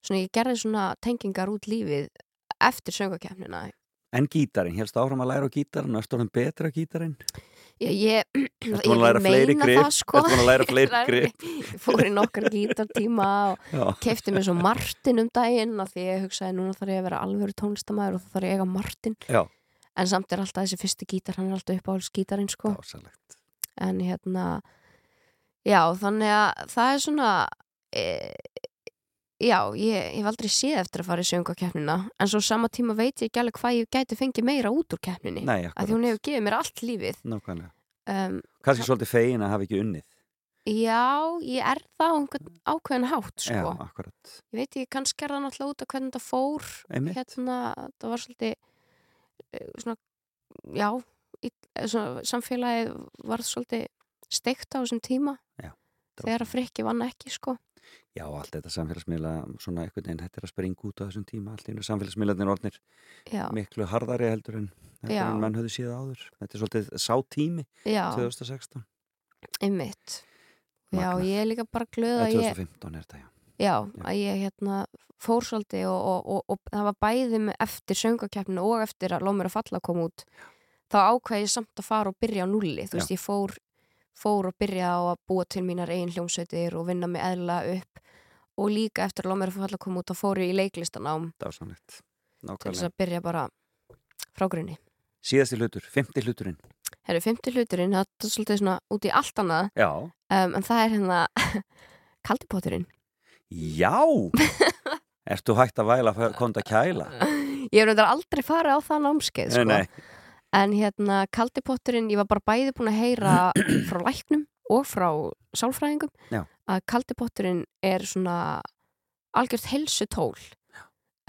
svona ég gerði svona tengingar út lífið eftir söngakefnina En gítarinn, helst áfram að læra á gítarinn og ertu orðin betra á gítarinn? ég, ég, ég, meina grip? það sko Ertu búin að læra fleiri grip? Ég fór í nokkar gítartíma og Já, kefti mér svo Martin um daginn því ég hugsaði núna þarf ég að vera alvöru tónlistamæður og þá þarf ég að eiga Martin já, en samt er alltaf þessi fyrsti gítar hann er alltaf uppáhalds gítarinn sko dásalegt. en hérna já þannig að það er svona e, já ég, ég hef aldrei séð eftir að fara í söngakeppnina en svo sama tíma veit ég ekki alveg hvað ég gæti fengið meira út úr keppninni Nei, af því hún akkurat. hefur gefið mér allt lífið Nákvæmlega. um, Kanski svolítið fegin að hafa ekki unnið. já, ég er það á einhvern ákveðin hátt sko. Já, akkurat. ég veit ekki, kannski er það náttúrulega út af hvernig þetta fór Einmitt. hérna, það var svolítið eh, svona, já í, eh, svona, samfélagið var svolítið steikt á þessum tíma þegar að frikki vann ekki sko Já, allt þetta samfélagsmiðla, svona einhvern veginn, þetta er að springa út á þessum tíma, allt einu. Samfélagsmiðlarnir orðnir já, miklu harðari heldur en, heldur en menn höfðu síða áður. Þetta er svolítið sá tími, já, 2016. einmitt. Já, ég er líka bara glöð að ég 2015 er þetta, já. já, að ég hérna fór svolítið og, og, og, og það var bæði með eftir söngakeppninu og eftir að Lóð mér að falla kom út. Þá ákveði ég samt að fara og byrja á nulli þú veist, ég fór, fór og byrja á að búa til mínar eigin hljómsveitir og vinna mig eðla upp og líka eftir að Lóð mér að falla kom út þá fór ég í leiklistanám til þess að byrja bara frá grunni Síðasti hlutur, fymti hluturinn. Herru, fymti hluturinn, það er svolítið svona út í allt annað um, en það er hérna kaldipotturinn Já! Ertu hægt að væla að konta kæla? Ég reyndar aldrei farið á það námskeið sko. Nei, nei. En hérna, kaldipotturinn, ég var bara bæði búin að heyra frá læknum og frá sálfræðingum Já. að kaldipotturinn er svona algjört helsu tól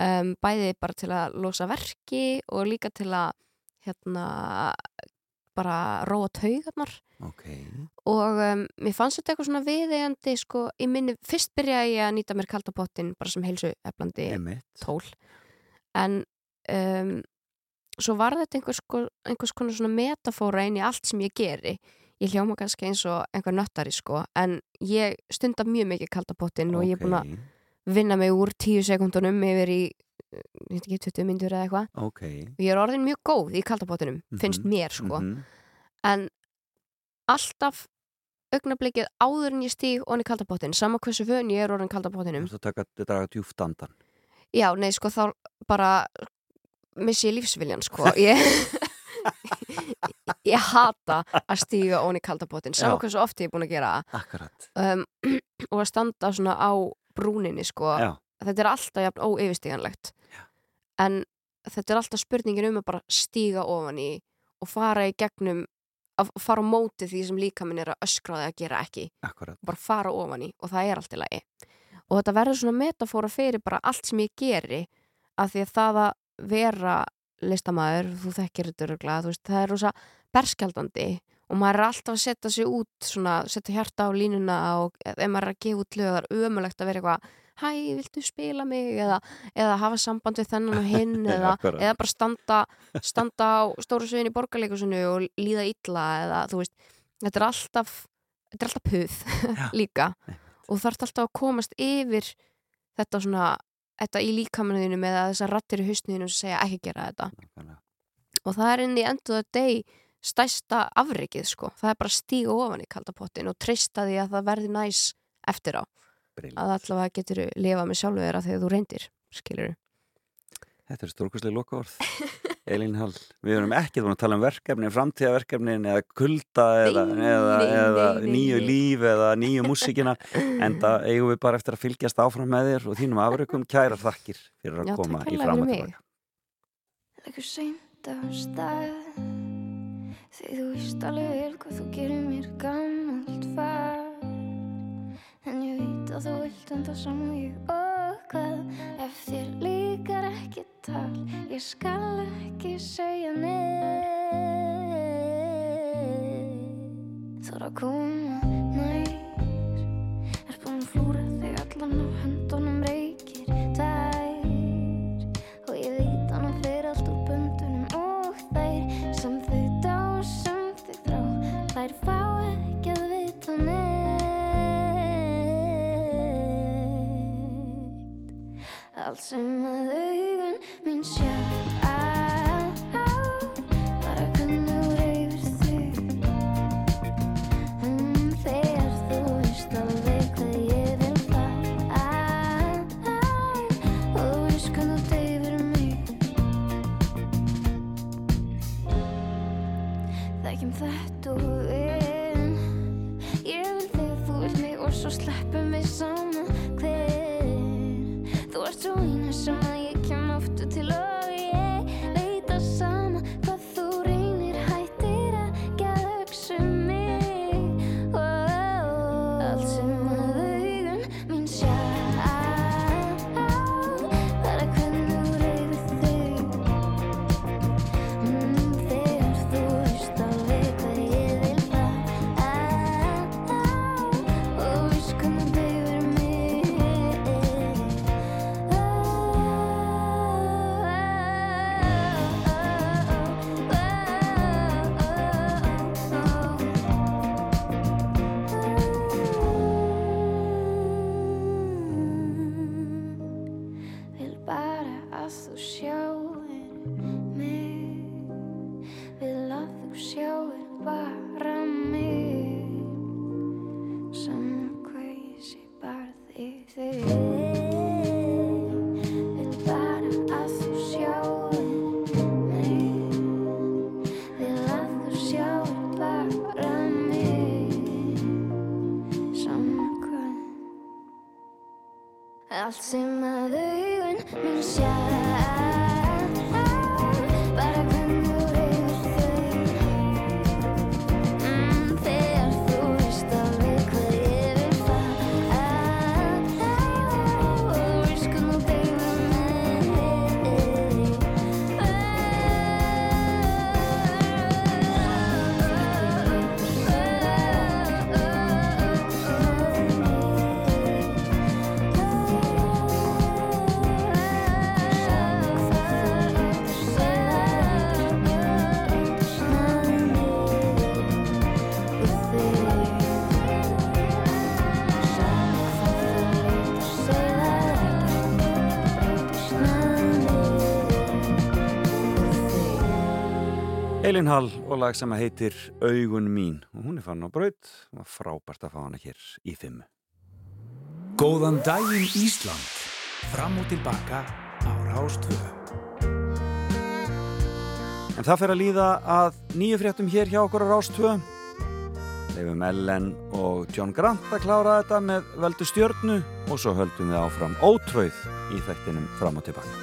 um, bæði bara til að losa verki og líka til að hérna bara róa taugarnar. Ok. og um, mér fannst þetta eitthvað svona viðeigandi sko, í minni, fyrst byrjaði ég að nýta mér kaldapottin bara sem heilsu eflandi tól. En um, svo var þetta einhvers, einhvers konar svona metafóra inn í allt sem ég geri ég hljóma kannski eins og einhver nöttari sko en ég stunda mjög mikið kaldapottin og ég er búin að vinna mig úr tíu sekundunum yfir í ekki 20 myndur eða eitthvað Ok. og ég er orðin mjög góð í kaldapottinum finnst Mhm, mér sko Mhm. en alltaf augnablikið áður en ég stíg onni kaldapottin, sama hversu vön ég er orðin kaldapottinum Þú taka þetta draga djúft andan. Já, nei, sko, þá bara missi ég lífsviljan, sko. Ég, ég hata að stíga onni kaldapottin, Já. sama hversu oft ég er búin að gera það. Um, og að standa svona á brúninni, sko. Já. Þetta er alltaf jafn óyfirstíganlegt. En þetta er alltaf spurningin um að bara stíga ofan í og fara í gegnum, að fara á móti því sem líka minn er að öskra þig að gera ekki Akkurat. bara fara ofan í og það er allt í lagi og þetta verður svona metafóra fyrir bara allt sem ég geri af því að það að vera listamæður, þú þekkir þetta veist, það er rosa berskjaldandi og maður er alltaf að setja sig út svona, setja hjarta á línuna og ef maður er að gefa út það er ömulegt að vera eitthvað hæ, viltu spila mig? eða, eða hafa samband við þennan og hinn eða, eða bara standa, standa á stóru sviðin í borgarleikusinu og líða illa eða þú veist, þetta er alltaf þetta er alltaf puð líka og þú þarf alltaf að komast yfir þetta svona þetta í líkamannuðinu með þessar rattir í hausnuðinu sem segja ekki gera þetta Nákvæmlega. og það er inn í endur það deg stærsta afrikið sko það er bara að stíga ofan í kaldapottin og treysta því að það verði næs eftir á Brilliant. að allavega getur lifa með sjálfu þeirra þegar þú reyndir skilur Þetta er stórkustlega lokaorð. Elín Hall, við erum ekki búin að tala um verkefni, framtíðaverkefnin eða kulda eða, Nei, eða, nei, eða nei, nýju líf eða nýju músíkina en það eigum við bara eftir að fylgjast áfram með þér og þínum afrökkum kæra þakkir fyrir að Já, koma í fram og tilbaka. Leggur seint af stað. Því þú veist alveg vel hvað þú gerir mér gammalt far. En ég að þú vilt en það saman og ég og hvað ef þér líkar ekki tal ég skal ekki segja neitt. Þóra að koma nær er búin að flúra þig allan á höndunum reykir tær. Og ég veit hana fyrir allt úr böndunum og þær. Sem þau dá sem þau þrá þær fá allt sem að augun mín sjá Allt sem Elin Hall og lag sem heitir Augun mín og hún er fann á braut og frábært að fá hana hér í fimmu. Góðan daginn Ísland Fram og tilbaka á Rástvö En það fer að líða að nýju fréttum hér hjá okkur á Rástvö. Leifum Ellen og John Grant að klára þetta með veldu stjörnu og svo höldum við áfram ótröð í þættinum fram og tilbaka.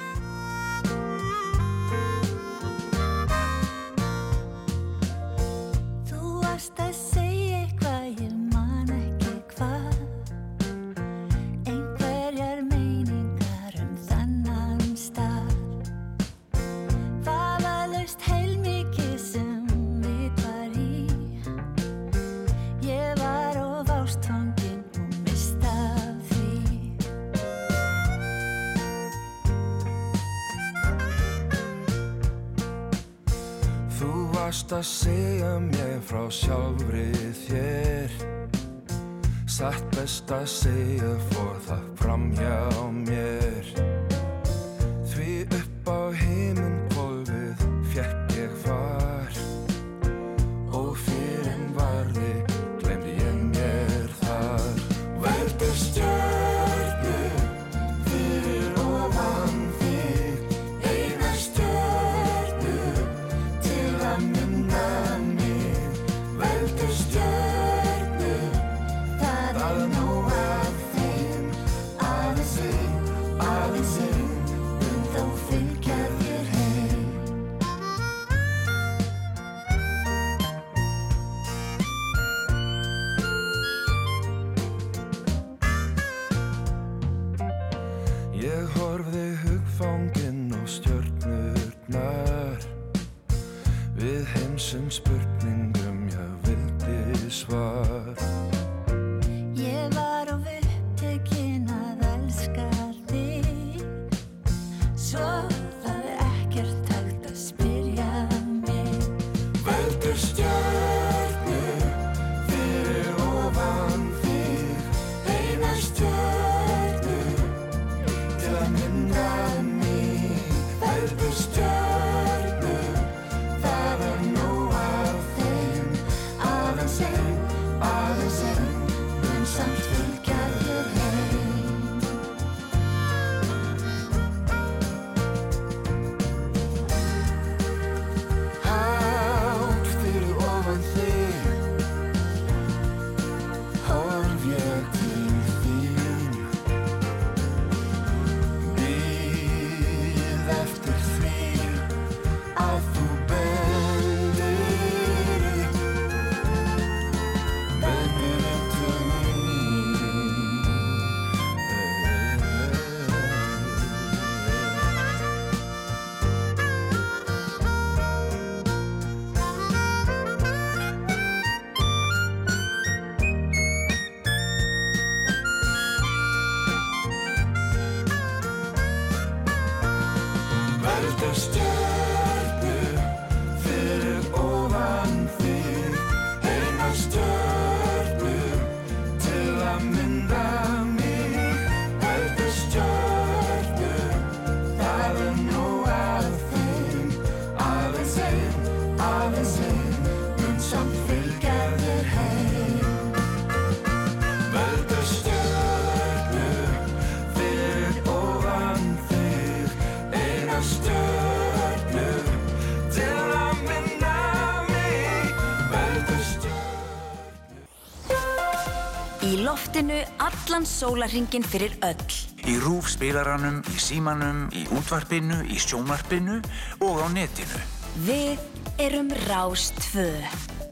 allan sólarhingin fyrir öll. Í rúfspilaranum, í símanum, í útvarpinu, í sjómarpinu og á netinu. Við erum Rástvö.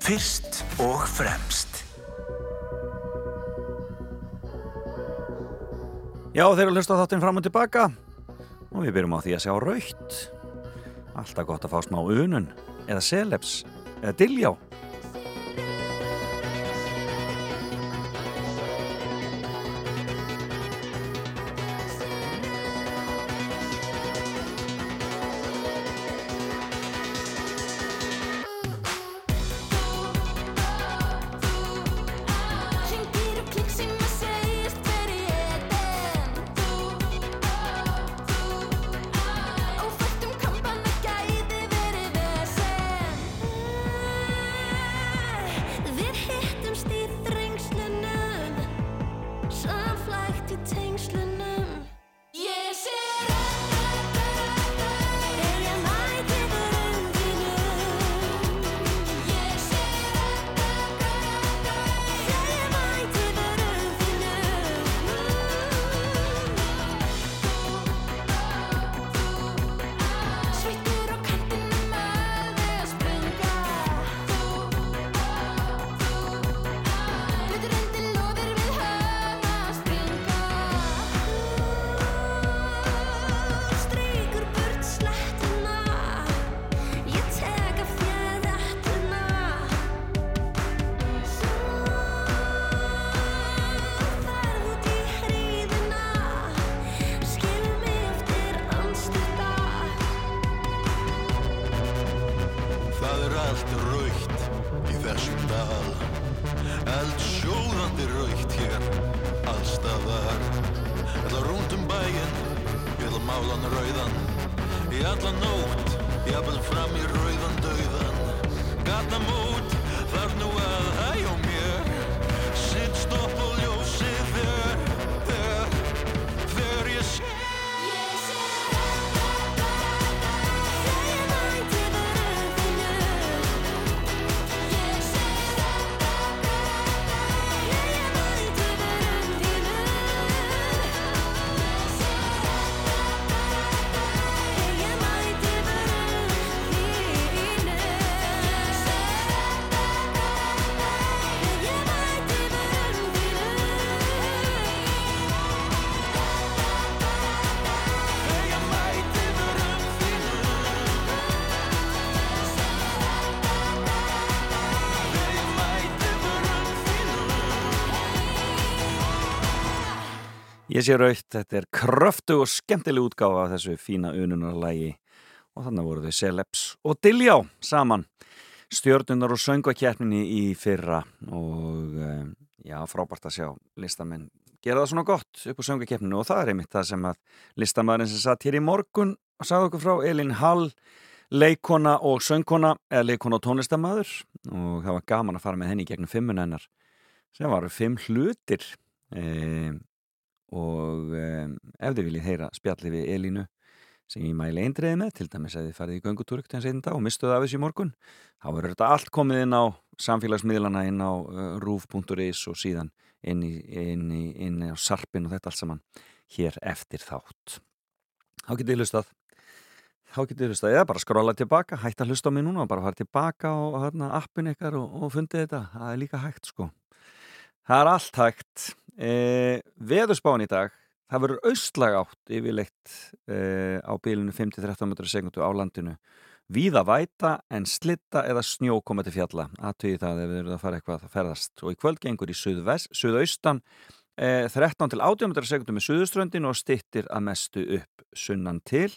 Fyrst og fremst. Já, þeir eru að hlusta þáttinn fram og tilbaka og við byrjum á því að sjá raukt. Alltaf gott að fá smá unun eða seleps eða dilljá Ég sé raukt, þetta er kröftu og skemmtileg útgáfa af þessu fína ununarlægi og þannig voru þau Celebs og Diljá saman. Stjórnunar og söngvakjærninni í fyrra. Og um, já, frábært að sjá listamenn gera það svona gott upp á söngvakjærninu og það er einmitt það sem að listamæðurinn sem satt hér í morgun og sagði okkur frá Elin Hall leikona og söngkona eða leikona og tónlistamæður og það var gaman að fara með henni gegnum fimmun hennar sem varu fimm hlutir. Um, og um, ef þið viljið heyra spjalli við Elínu sem ég mæli eindriði með, til dæmis að þið farið í göngutúrk til hans einn dag og mistuðu af þessu í morgun þá verður þetta allt komið inn á samfélagsmiðlana inn á uh, roof.is og síðan inn, í, inn, í, inn á sarpin og þetta allt saman hér eftir þátt. Þá getið þið hlustað. Þá getið þið hlustað, eða bara skróla tilbaka hægt að hlusta á mig núna og bara fara tilbaka og hérna, appin ykkar og, og fundið þetta. Það er líka hægt sko. Það er allt hægt e, veðurspán í dag það verður austlag átt yfirleitt e, á bílinu 5-13 metrar sekundu á landinu. Víða væta en slitta eða snjó koma til fjalla. Aðtöði það ef við erum að fara eitthvað að ferðast. Og í kvöld gengur í suðaustan e, 13 til 18 metrar sekundu með suðuströndin og stittir að mestu upp sunnan til.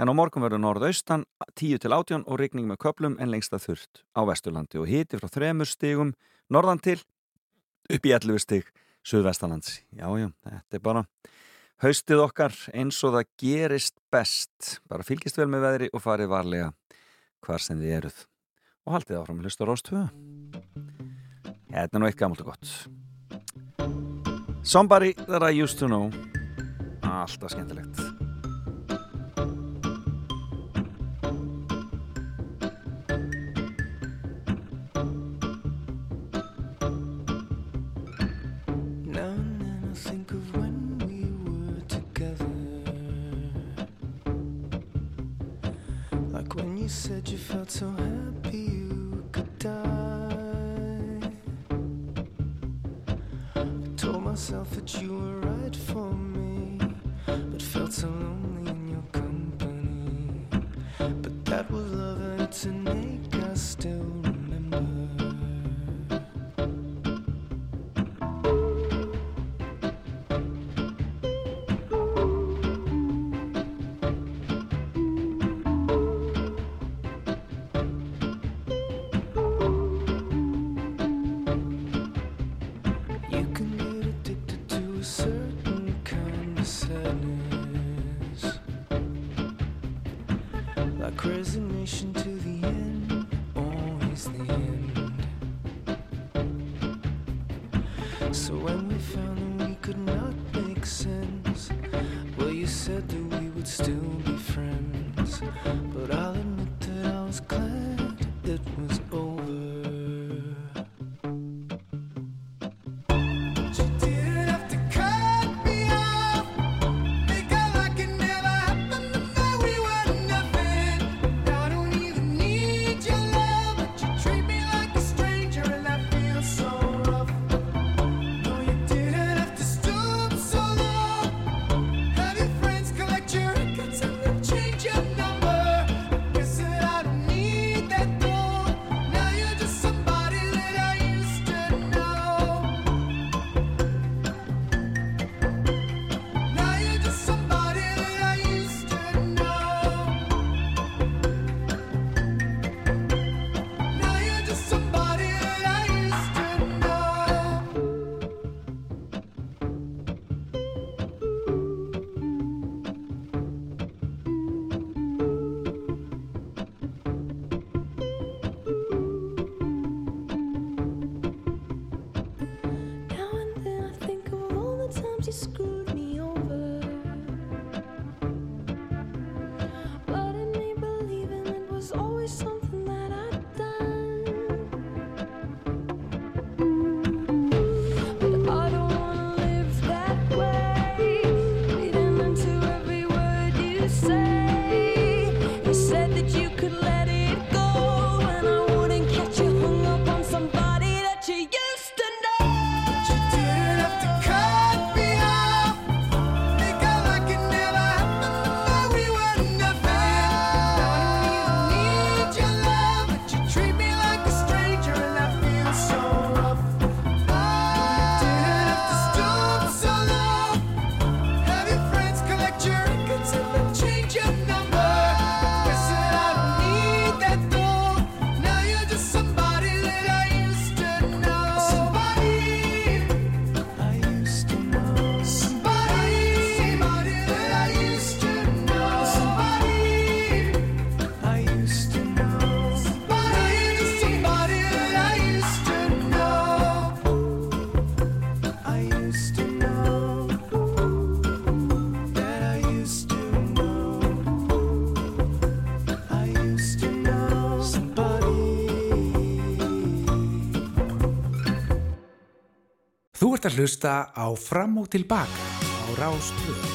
En á morgun verður norðaustan 10 til 18 og rigning með köplum en lengst að þurft á vesturlandi. Og hiti frá þremur stigum norðan til upp í 11 stig Suðvestalands. Já, já, þetta er bara haustið okkar eins og það gerist best. Bara fylgist vel með veðri og farið varlega hvar sem þið eruð. Og haldið áfram að hlusta Rós 2. Þetta er nú eitt gammalt og gott. Somebody that I used to know. Alltaf skemmtilegt. Ert að hlusta á Fram og Tilbaka á Rástvöð.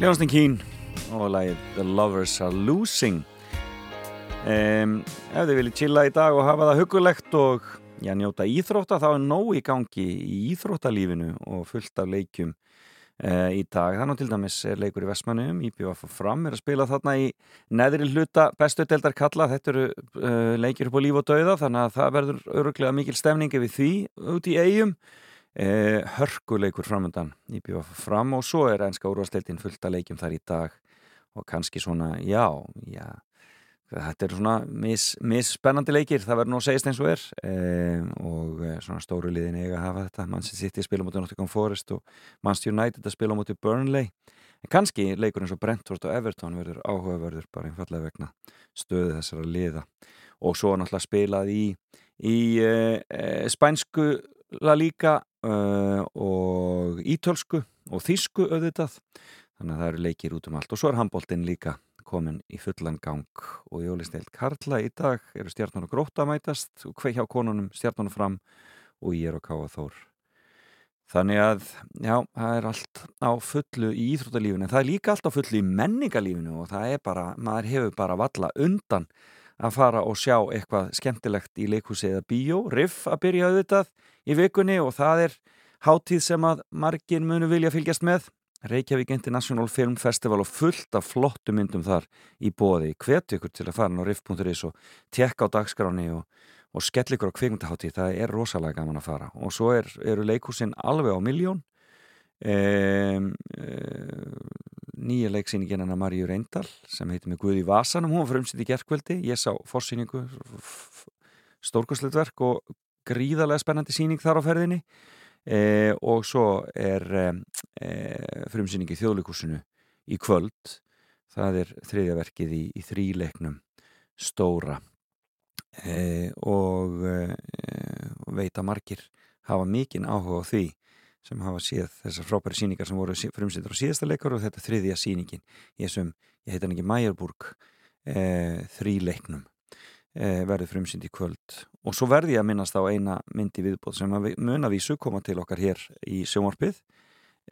Ljónstin Kín og lagið The Lovers Are Losing. Um, Ef þið viljið chilla í dag og hafa það hugulegt og já, njóta íþrótta þá er nóg í gangi í íþróttalífinu og fullt af leikjum uh, í dag. Þannig til dæmis er leikur í Vestmannum, IPVF og fram er að spila þarna í neðri hluta bestu deildar kalla, þetta eru uh, leikir upp á líf og dauða þannig að það verður öruglega mikil stemningi við því út í eigum eh, hörkuleikur framöndan í BVF fram og svo er ennska úrvarsleildin fullt að leikjum þar í dag. Og kannski svona, já, já þetta er svona mis, misspennandi leikir, það verður nú að segist eins og er. Eh, og eh, svona stóru liðin eiga að hafa þetta, Manchester City spila mútið Nottingham Forest og Manchester United að spila mútið Burnley, en kannski leikur eins og Brentford og Everton verður áhugaverður bara einfallega vegna stöðu þessara liða. Og svo náttúrulega spilað í, í eh, eh, spænsku La Liga uh, og ítölsku og þísku auðvitað. Þannig að það eru leikir út um allt. Og svo er handbóltinn líka komin í fullan gang. Og jólisteilt Karla í dag eru stjarnan og gróta að mætast og hvei hjá konunum stjarnan og fram og ég er að káa þór. Þannig að já, það er allt á fullu í íþróttalífinu. En það er líka allt á fullu í menningalífinu og það er bara, maður hefur bara valla undan að fara og sjá eitthvað skemmtilegt í leikhúsi eða bíó, riff að byrja auðvitað í vikunni og það er hátíð sem að margir munu vilja fylgjast með. Reykjavík International Film Festival og fullt af flottu myndum þar í bóði hvet ykkur til að fara á riff.is og tekka á dagskráni og, og skell ykkur á kvikmyndahátti, það er rosalega gaman að fara. Og svo er, eru leikhúsin alveg á miljón um, um, nýja leiksýningin hennar Maríu Reyndal sem heitir með Guði Vasanum, hún var frumsitt í gerkveldi ég sá fórsýningu stórkosleitverk og gríðarlega spennandi síning þar á ferðinni. E, og svo er e, frumsýningi þjóðleikúsinu í kvöld. Það er þriðja verkið í, í þríleiknum stóra. E, og veit að margir hafa mikinn áhuga á því sem hafa séð þessar frábæri síningar sem voru frumsýndur á síðasta leikar og þetta þriðja síningin ég, sem, ég heit hann ekki Mæjarburg þríleiknum e, verður frumsýnd í kvöld. Og svo verði ég að minnast á eina myndi viðbóð sem að munavísu koma til okkar hér í sjónvarpið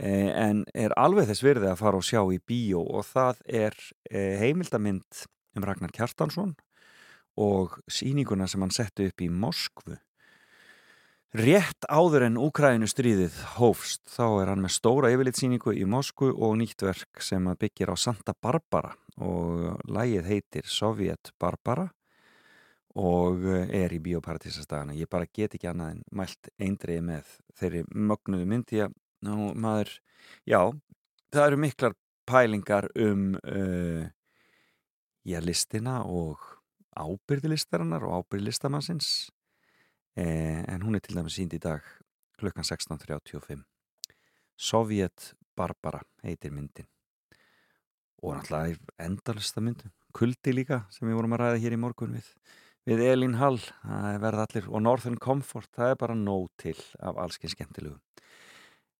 e, en er alveg þess virði að fara og sjá í bíó og það er e, heimildamind um Ragnar Kjartansson og síninguna sem hann setti upp í Moskvu Rétt áður en Úkrænu stríðið hófst þá er hann með stóra yfirlitsýningu í Moskvu og nýttverk sem byggir á Santa Barbara og lægið heitir Sovjet Barbara og er í biopartísastagana ég bara get ekki annað en mælt eindriði með þeirri mögnuðu myndi að maður, já það eru miklar pælingar um uh, já, listina og ábyrðilistarinnar og ábyrðlistamannsins eh, en hún er til dæmis sínd í dag klukkan 16.35 Sovjet Barbara heitir myndin. Og náttúrulega endalista myndin kuldi líka sem við vorum að ræða hér í morgun við við Elín Hall, allir og Northern Comfort, það er bara nóg til af allskinn skemmtilegu.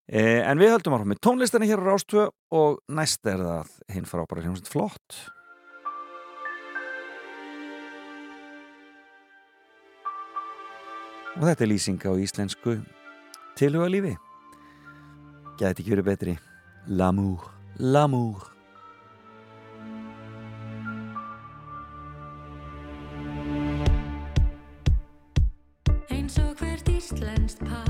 Eh, en við höldum ára með tónlistinni hér á Rástvö og næst er það hinn frábæra hljómsveit flott og þetta er lýsing á íslensku tilhuga lífi gæti ekki verið betri. L'amour, l'amour. Eins og hvert íslenskt par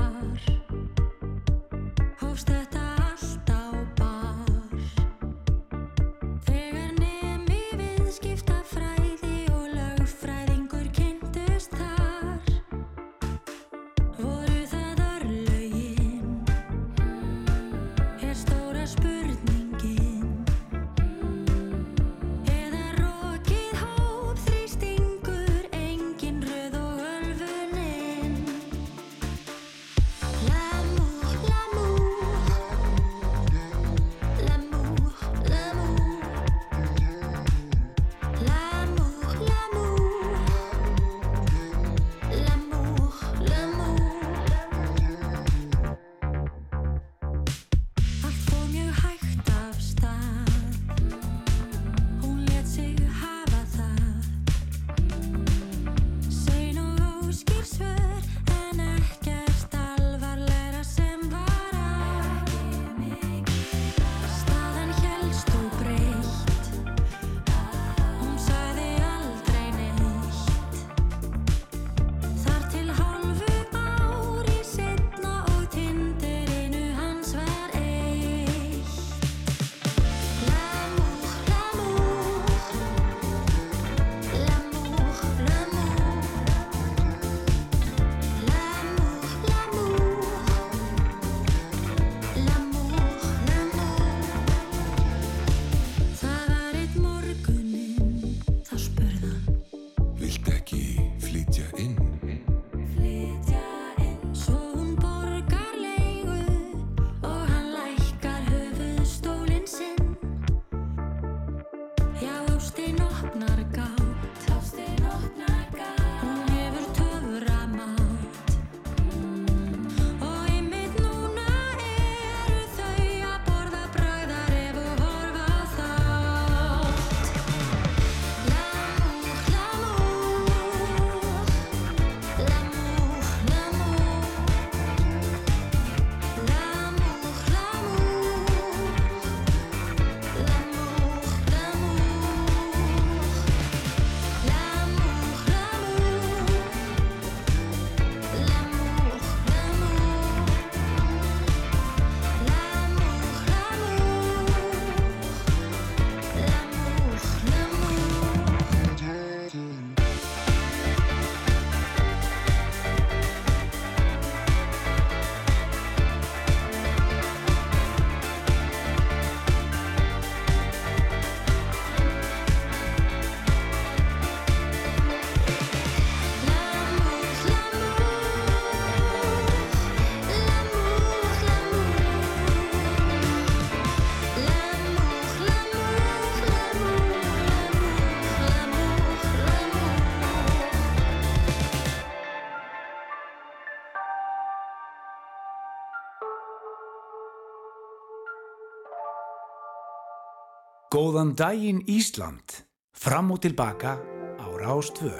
Góðan daginn Ísland. Fram og tilbaka á Rástvö.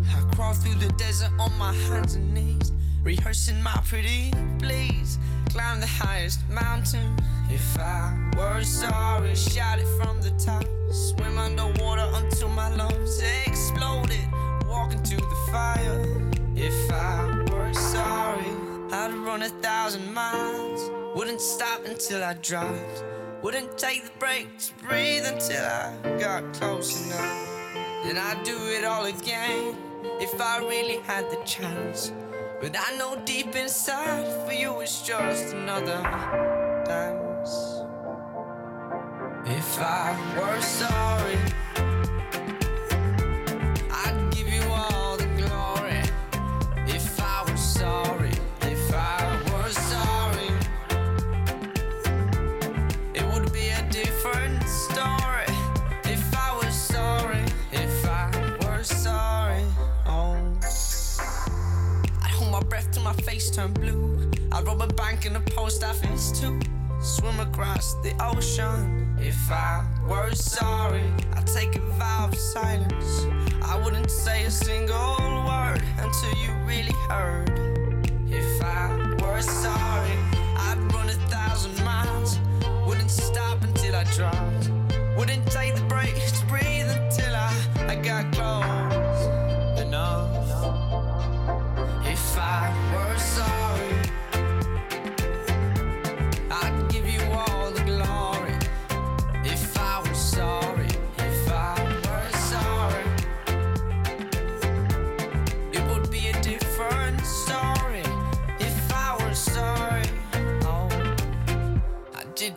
I crawl through the desert on my hands and knees, rehearsing my pretty please. Climb the highest mountain. If I were sorry, shout it from the top. Swim underwater until my lungs exploded. Walk into the fire. If I were sorry, I'd run a thousand miles. Wouldn't stop until I dropped. Wouldn't take the break to breathe until I got close enough. Then I'd do it all again if I really had the chance. But I know deep inside for you it's just another dance. If I were sorry, I'd rob a bank in a post office too. Swim across the ocean. If I were sorry, I'd take a vow of silence. I wouldn't say a single word until you really heard. If I were sorry, I'd run a thousand miles. Wouldn't stop until I dropped. Wouldn't take the break to breathe until I, I got close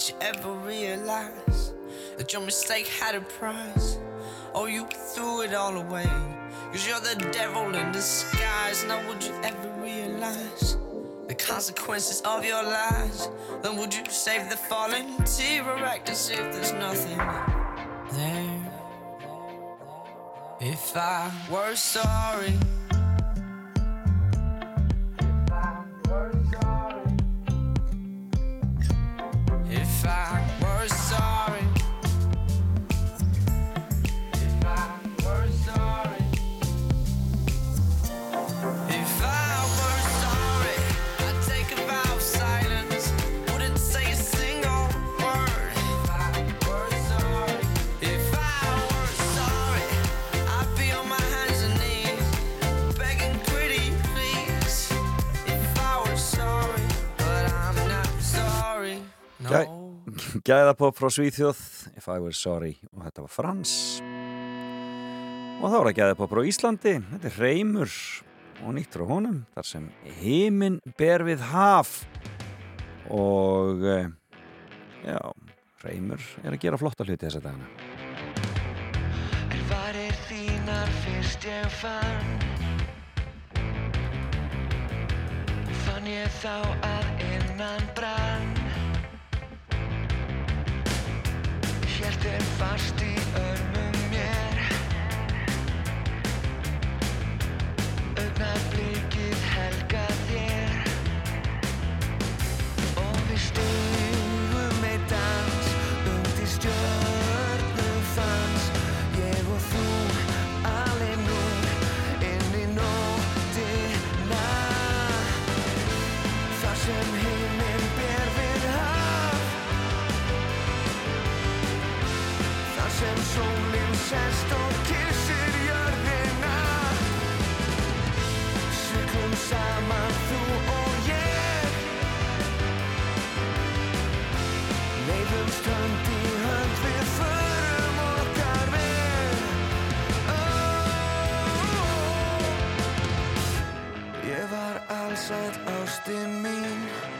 did you ever realize that your mistake had a price? Oh, you threw it all away. Cause you're the devil in disguise. Now, would you ever realize the consequences of your lies? Then, would you save the fallen tear act as if there's nothing there? If I were sorry. Gæðapopp frá Svíþjóð If I Were Sorry og þetta var Frans. Og þá er það gæðapopp frá Íslandi þetta er Reymur og nýtt frá honum þar sem heiminn ber við haf. Og eh, já, Reymur er að gera flotta hluti þessa dagana. Er varir þínar fyrst ég fann? Fann ég þá að innan brann er fast í örmum mér. Augnablikið allsæll ástin mín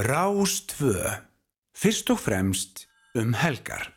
Rás 2. Fyrst og fremst um helgar.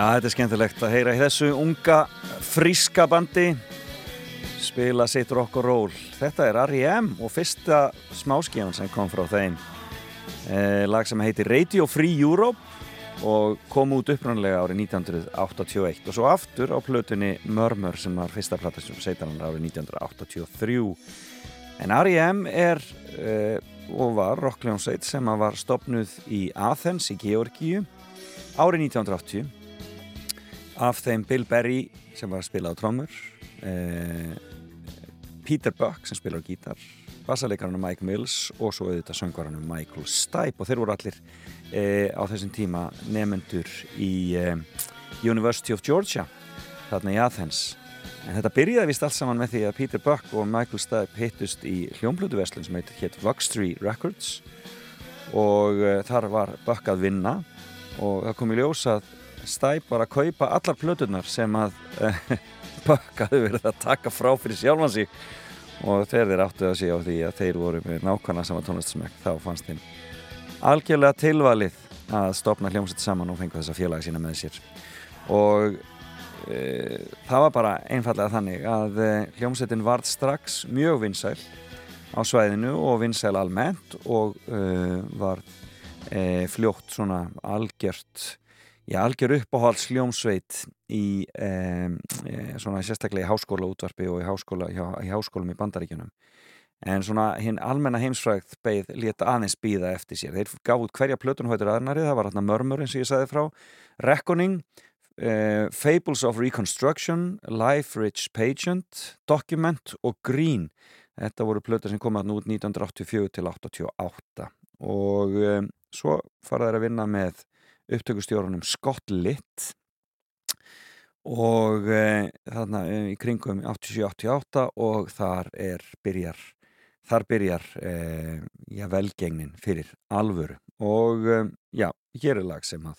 Já, þetta er skemmtilegt að heyra í þessu unga, fríska bandi spila sitt rock og roll. Þetta er R.E.M. og fyrsta smáskíðan sem kom frá þeim. Eh, lag sem heitir Radio Free Europe og kom út upprannlega árið 1981 og svo aftur á plötunni Murmur sem var fyrsta plata sem seitanlega árið 1983. En R.E.M. er eh, og var rockljónsveit sem var stopnuð í Athens í Georgíu árið 1980 af þeim Bill Berry sem var að spila á trommur eh, Peter Buck sem spilar á gítar bassaleikaranum Mike Mills og svo auðvitað söngvaranum Michael Stipe. Og þeir voru allir e, á þessum tíma nefnendur í e, University of Georgia þarna í Athens. En þetta byrjaði vist allt saman með því að Peter Buck og Michael Stipe hittust í hljómblöduverslun sem heit hétt Vuxtree Records. Og e, þar var Buck að vinna og það kom í ljós að Stipe var að kaupa allar plöturnar sem að e, Buck hafði verið að taka frá fyrir sjálfan sig. Og þegar þeir áttu að sé á því að þeir voru með nákvæmlega sama tónlistasmekk þá fannst þeim algjörlega tilvalið að stopna hljómsett saman og fengu þessa félaga sína með sér. Og e, það var bara einfallega þannig að e, hljómsettin varð strax mjög vinsæl á svæðinu og vinsæl almennt og e, var e, fljótt svona algjört Já, algjör uppáhalds hljómsveit í e, svona sérstaklega í háskóla útvarpi og í, háskóla, hjá, í háskólum í bandaríkjunum. En svona hinn almenna heimsfrækt beigð leta aðeins býða eftir sér. Þeir gaf út hverja plötun hóttur aðnari, það var hérna Mörmur eins og ég sagði frá, Reckoning, e, Fables of Reconstruction, Life Rich Pageant, Document og Green. Þetta voru plötur sem komaði út 1984 til 88 og e, svo fara þeir að vinna með upptökustjórunum Scott Litt. Og e, þarna í kringum 87-88 og þar er byrjar þar byrjar e, já, velgengnin fyrir alvöru. Og e, já, hér er lag sem að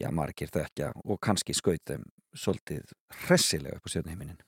já, margir þekkja og kannski skautum svolítið hressilega upp á sjöfnheiminin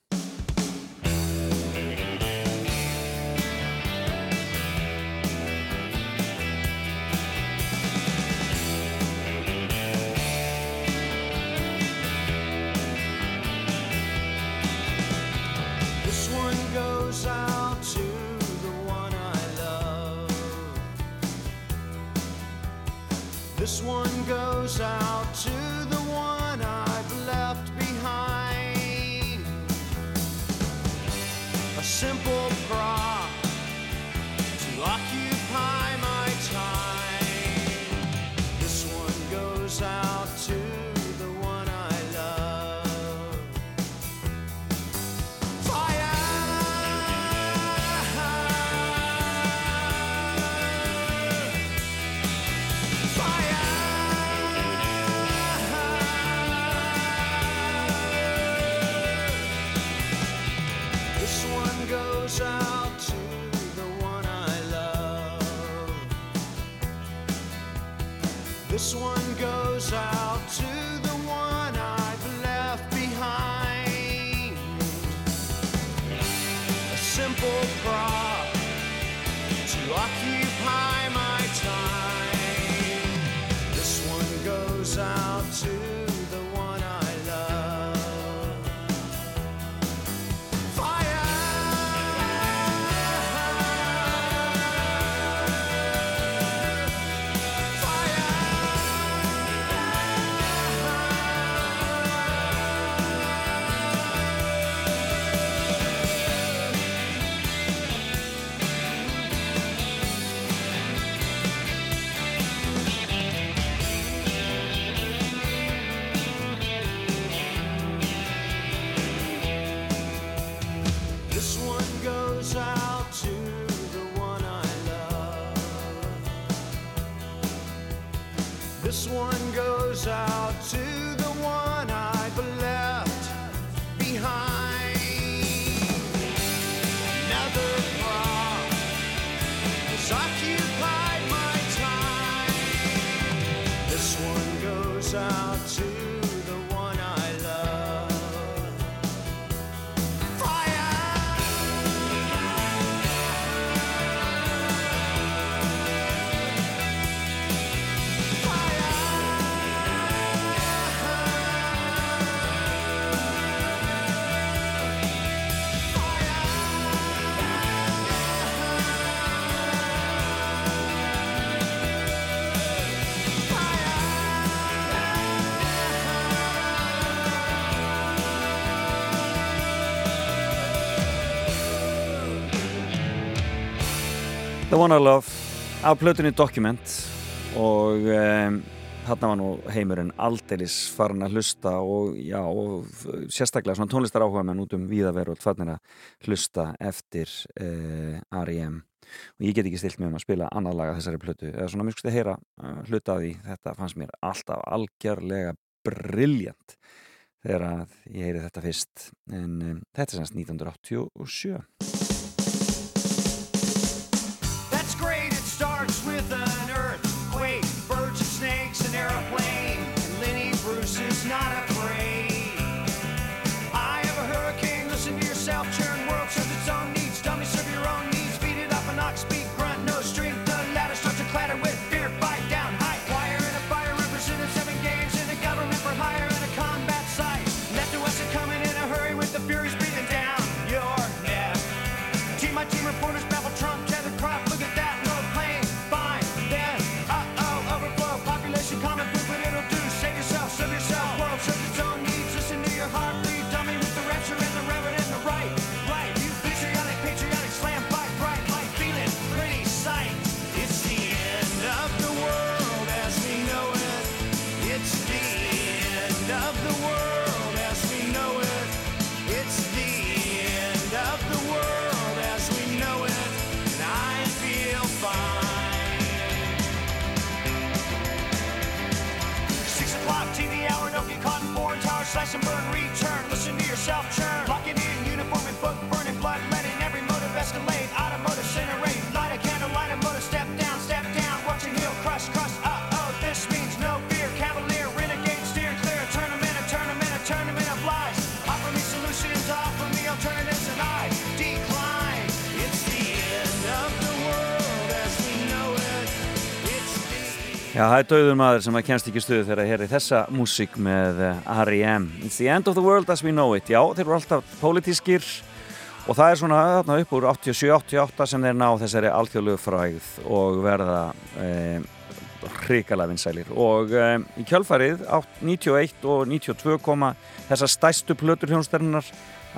This one goes out to the one I've left behind. A simple The One I Love af plötunni Document og um, þarna var nú heimurinn aldeilis farin að hlusta og já, og sérstaklega svona tónlistar áhuga menn út um víðaveröld farnir að hlusta eftir uh, R.E.M. og ég get ekki stilt mig um að spila annað laga þessari plötu. Eða svona mjög skusti að heyra uh, hluta af því. Þetta fannst mér alltaf algjörlega briljant þegar að ég heyri þetta fyrst. En um, þetta er semst 1987 það er döður maður sem að kennst ekki stuðu þegar að heyri þessa músík með eh, R.E.M. It's the end of the world as we know it. Já, þeir eru alltaf pólitískir og það er svona þarna upp úr 87-88 sem þeir ná þessari alþjóðlegu fræð og verða eh, hrikalega vinsælir og eh, í kjölfarið átt 91 og 92 koma þessar stæstu plötur hljónstærinnar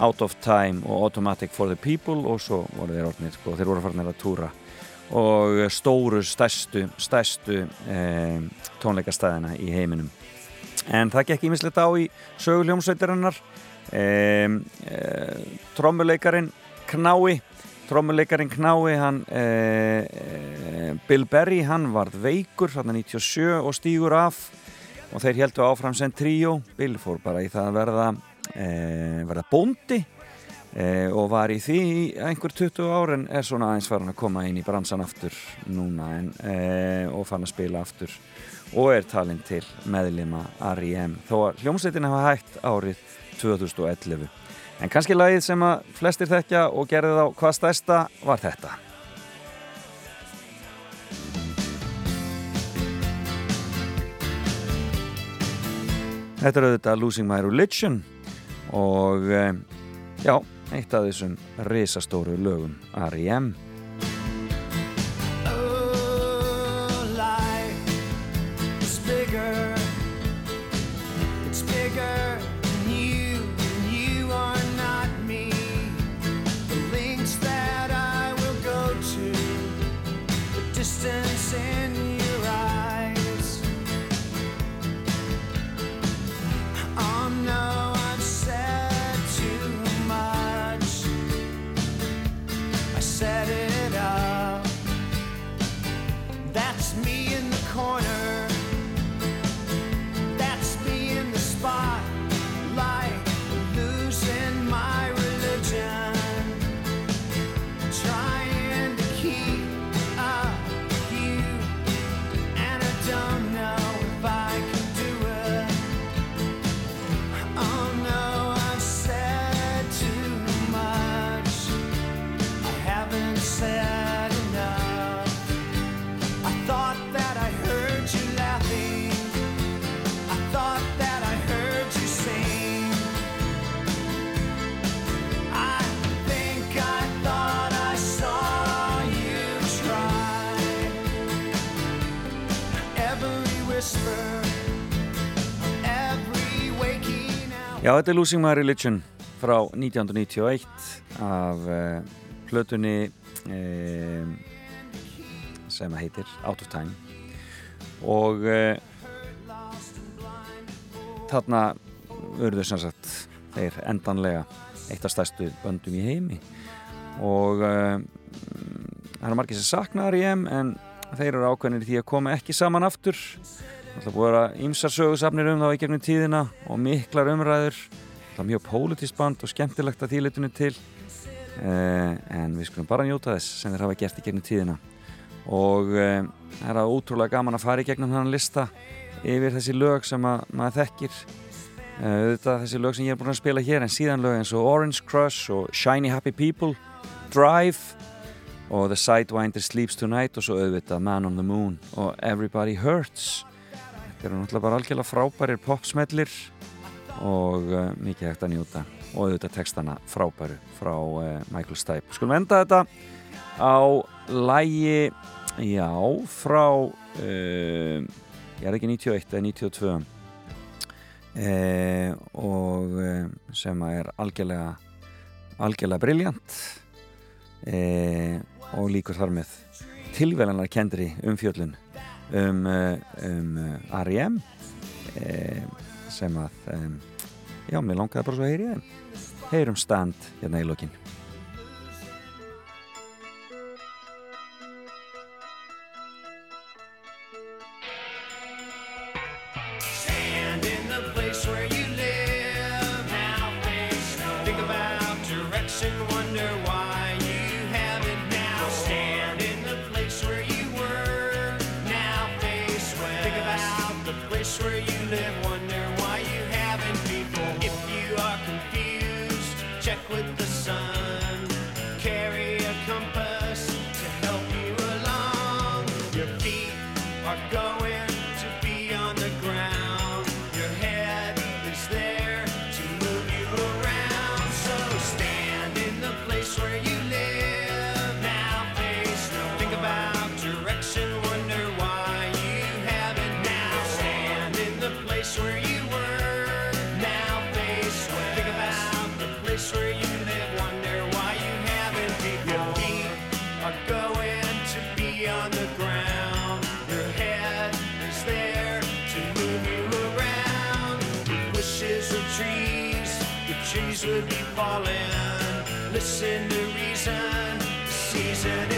Out of Time og Automatic for the People og svo voru þeir orðnir sko, þeir voru farnir að túra og stóru, stærstu, stærstu eh, tónleikastæðina í heiminum. En það gekk ímislegt á í söguljómsveitarinnar. Eh, eh, trommuleikarin Knái, trommuleikarin Knái, hann, eh, eh, Bill Berry, hann varð veikur, hann 97 og stígur af og þeir heldu áfram sem tríó. Bill fór bara í það að verða, eh, verða bóndi Eh, og var í því einhver 20 ár en er svona aðeins farin að koma inn í bransan aftur núna en, eh, og farin að spila aftur og er talinn til meðlima R.E.M. þó að hljómsveitin hafa hægt árið 2011 en kannski lagið sem að flestir þekkja og gerði þá hvað stærsta var þetta Þetta er auðvitað Losing My Religion og eh, já, eitt af þessum risastóru lögum R.E.M. That's me in the corner. Já, þetta er Losing My Religion frá 1991 af uh, plötunni um, sem heitir Out of Time. Og uh, þarna verður sem sagt þeir endanlega eitt af stærstu böndum í heimi. Og uh, það er margir sem saknar í heim en þeir eru ákveðinir því að koma ekki saman aftur. og Það búið að vera ímsarsögursafnir um það í gegnum tíðina og miklar umræður. Það er mjög pólitist band og skemmtilegt að þýletunni til eh, en við skulum bara njóta þess sem þeir hafa gert í gegnum tíðina. Og eh, það er að ótrúlega gaman að fara í gegnum hann lista yfir þessi lög sem maður þekkir. Eh, þetta er þessi lög sem ég er búin að spila hér en síðan lög eins og Orange Crush og Shiny Happy People, Drive og The Sidewinder Sleeps Tonight og svo auðvitað Man on the Moon og Everybody Hurts. Þeir eru náttúrulega bara algjörlega frábærir popsmellir og uh, mikið hægt að njóta. Og auðvitað textana frábæru frá uh, Michael Stipe. Skulum enda þetta á lægi, já, frá, uh, ég er ekki 91, það er 92 og sem er algjörlega, algjörlega brilljant og líkur þar með tilvelanarkendri um fjöllun um, eh, um eh, R.E.M. Eh, sem að já, mér langaði bara svo að heyri þeim heyrum stand hérna í lokin would be falling. Listen to reason, season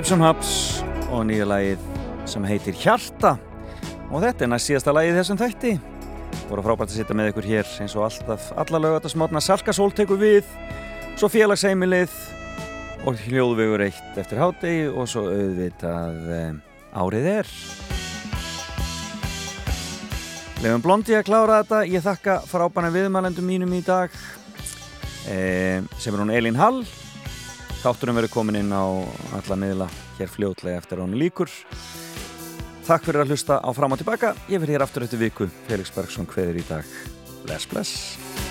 Hipsum Haps og nýja lagið sem heitir Hjarta. Og þetta er næst síðasta lagið þessum þætti. Voru frábært að sitja með ykkur hér eins og alltaf alla lögatarsmátna Salkasól tekur við svo félagseimilið og hljóðvegur eitt eftir hátegi og svo auðvitað eh, árið er. Lefum blondi að klára þetta. Ég þakka frábæna viðmælendum mínum í dag eh, sem er hún Elin Hall. Þátturum verið komin inn á alla miðla hér fljóðlega eftir án líkur. Takk fyrir að hlusta á fram og tilbaka. Ég verð hér aftur eftir viku. Felix Bergson hveðir í dag. Bless, bless.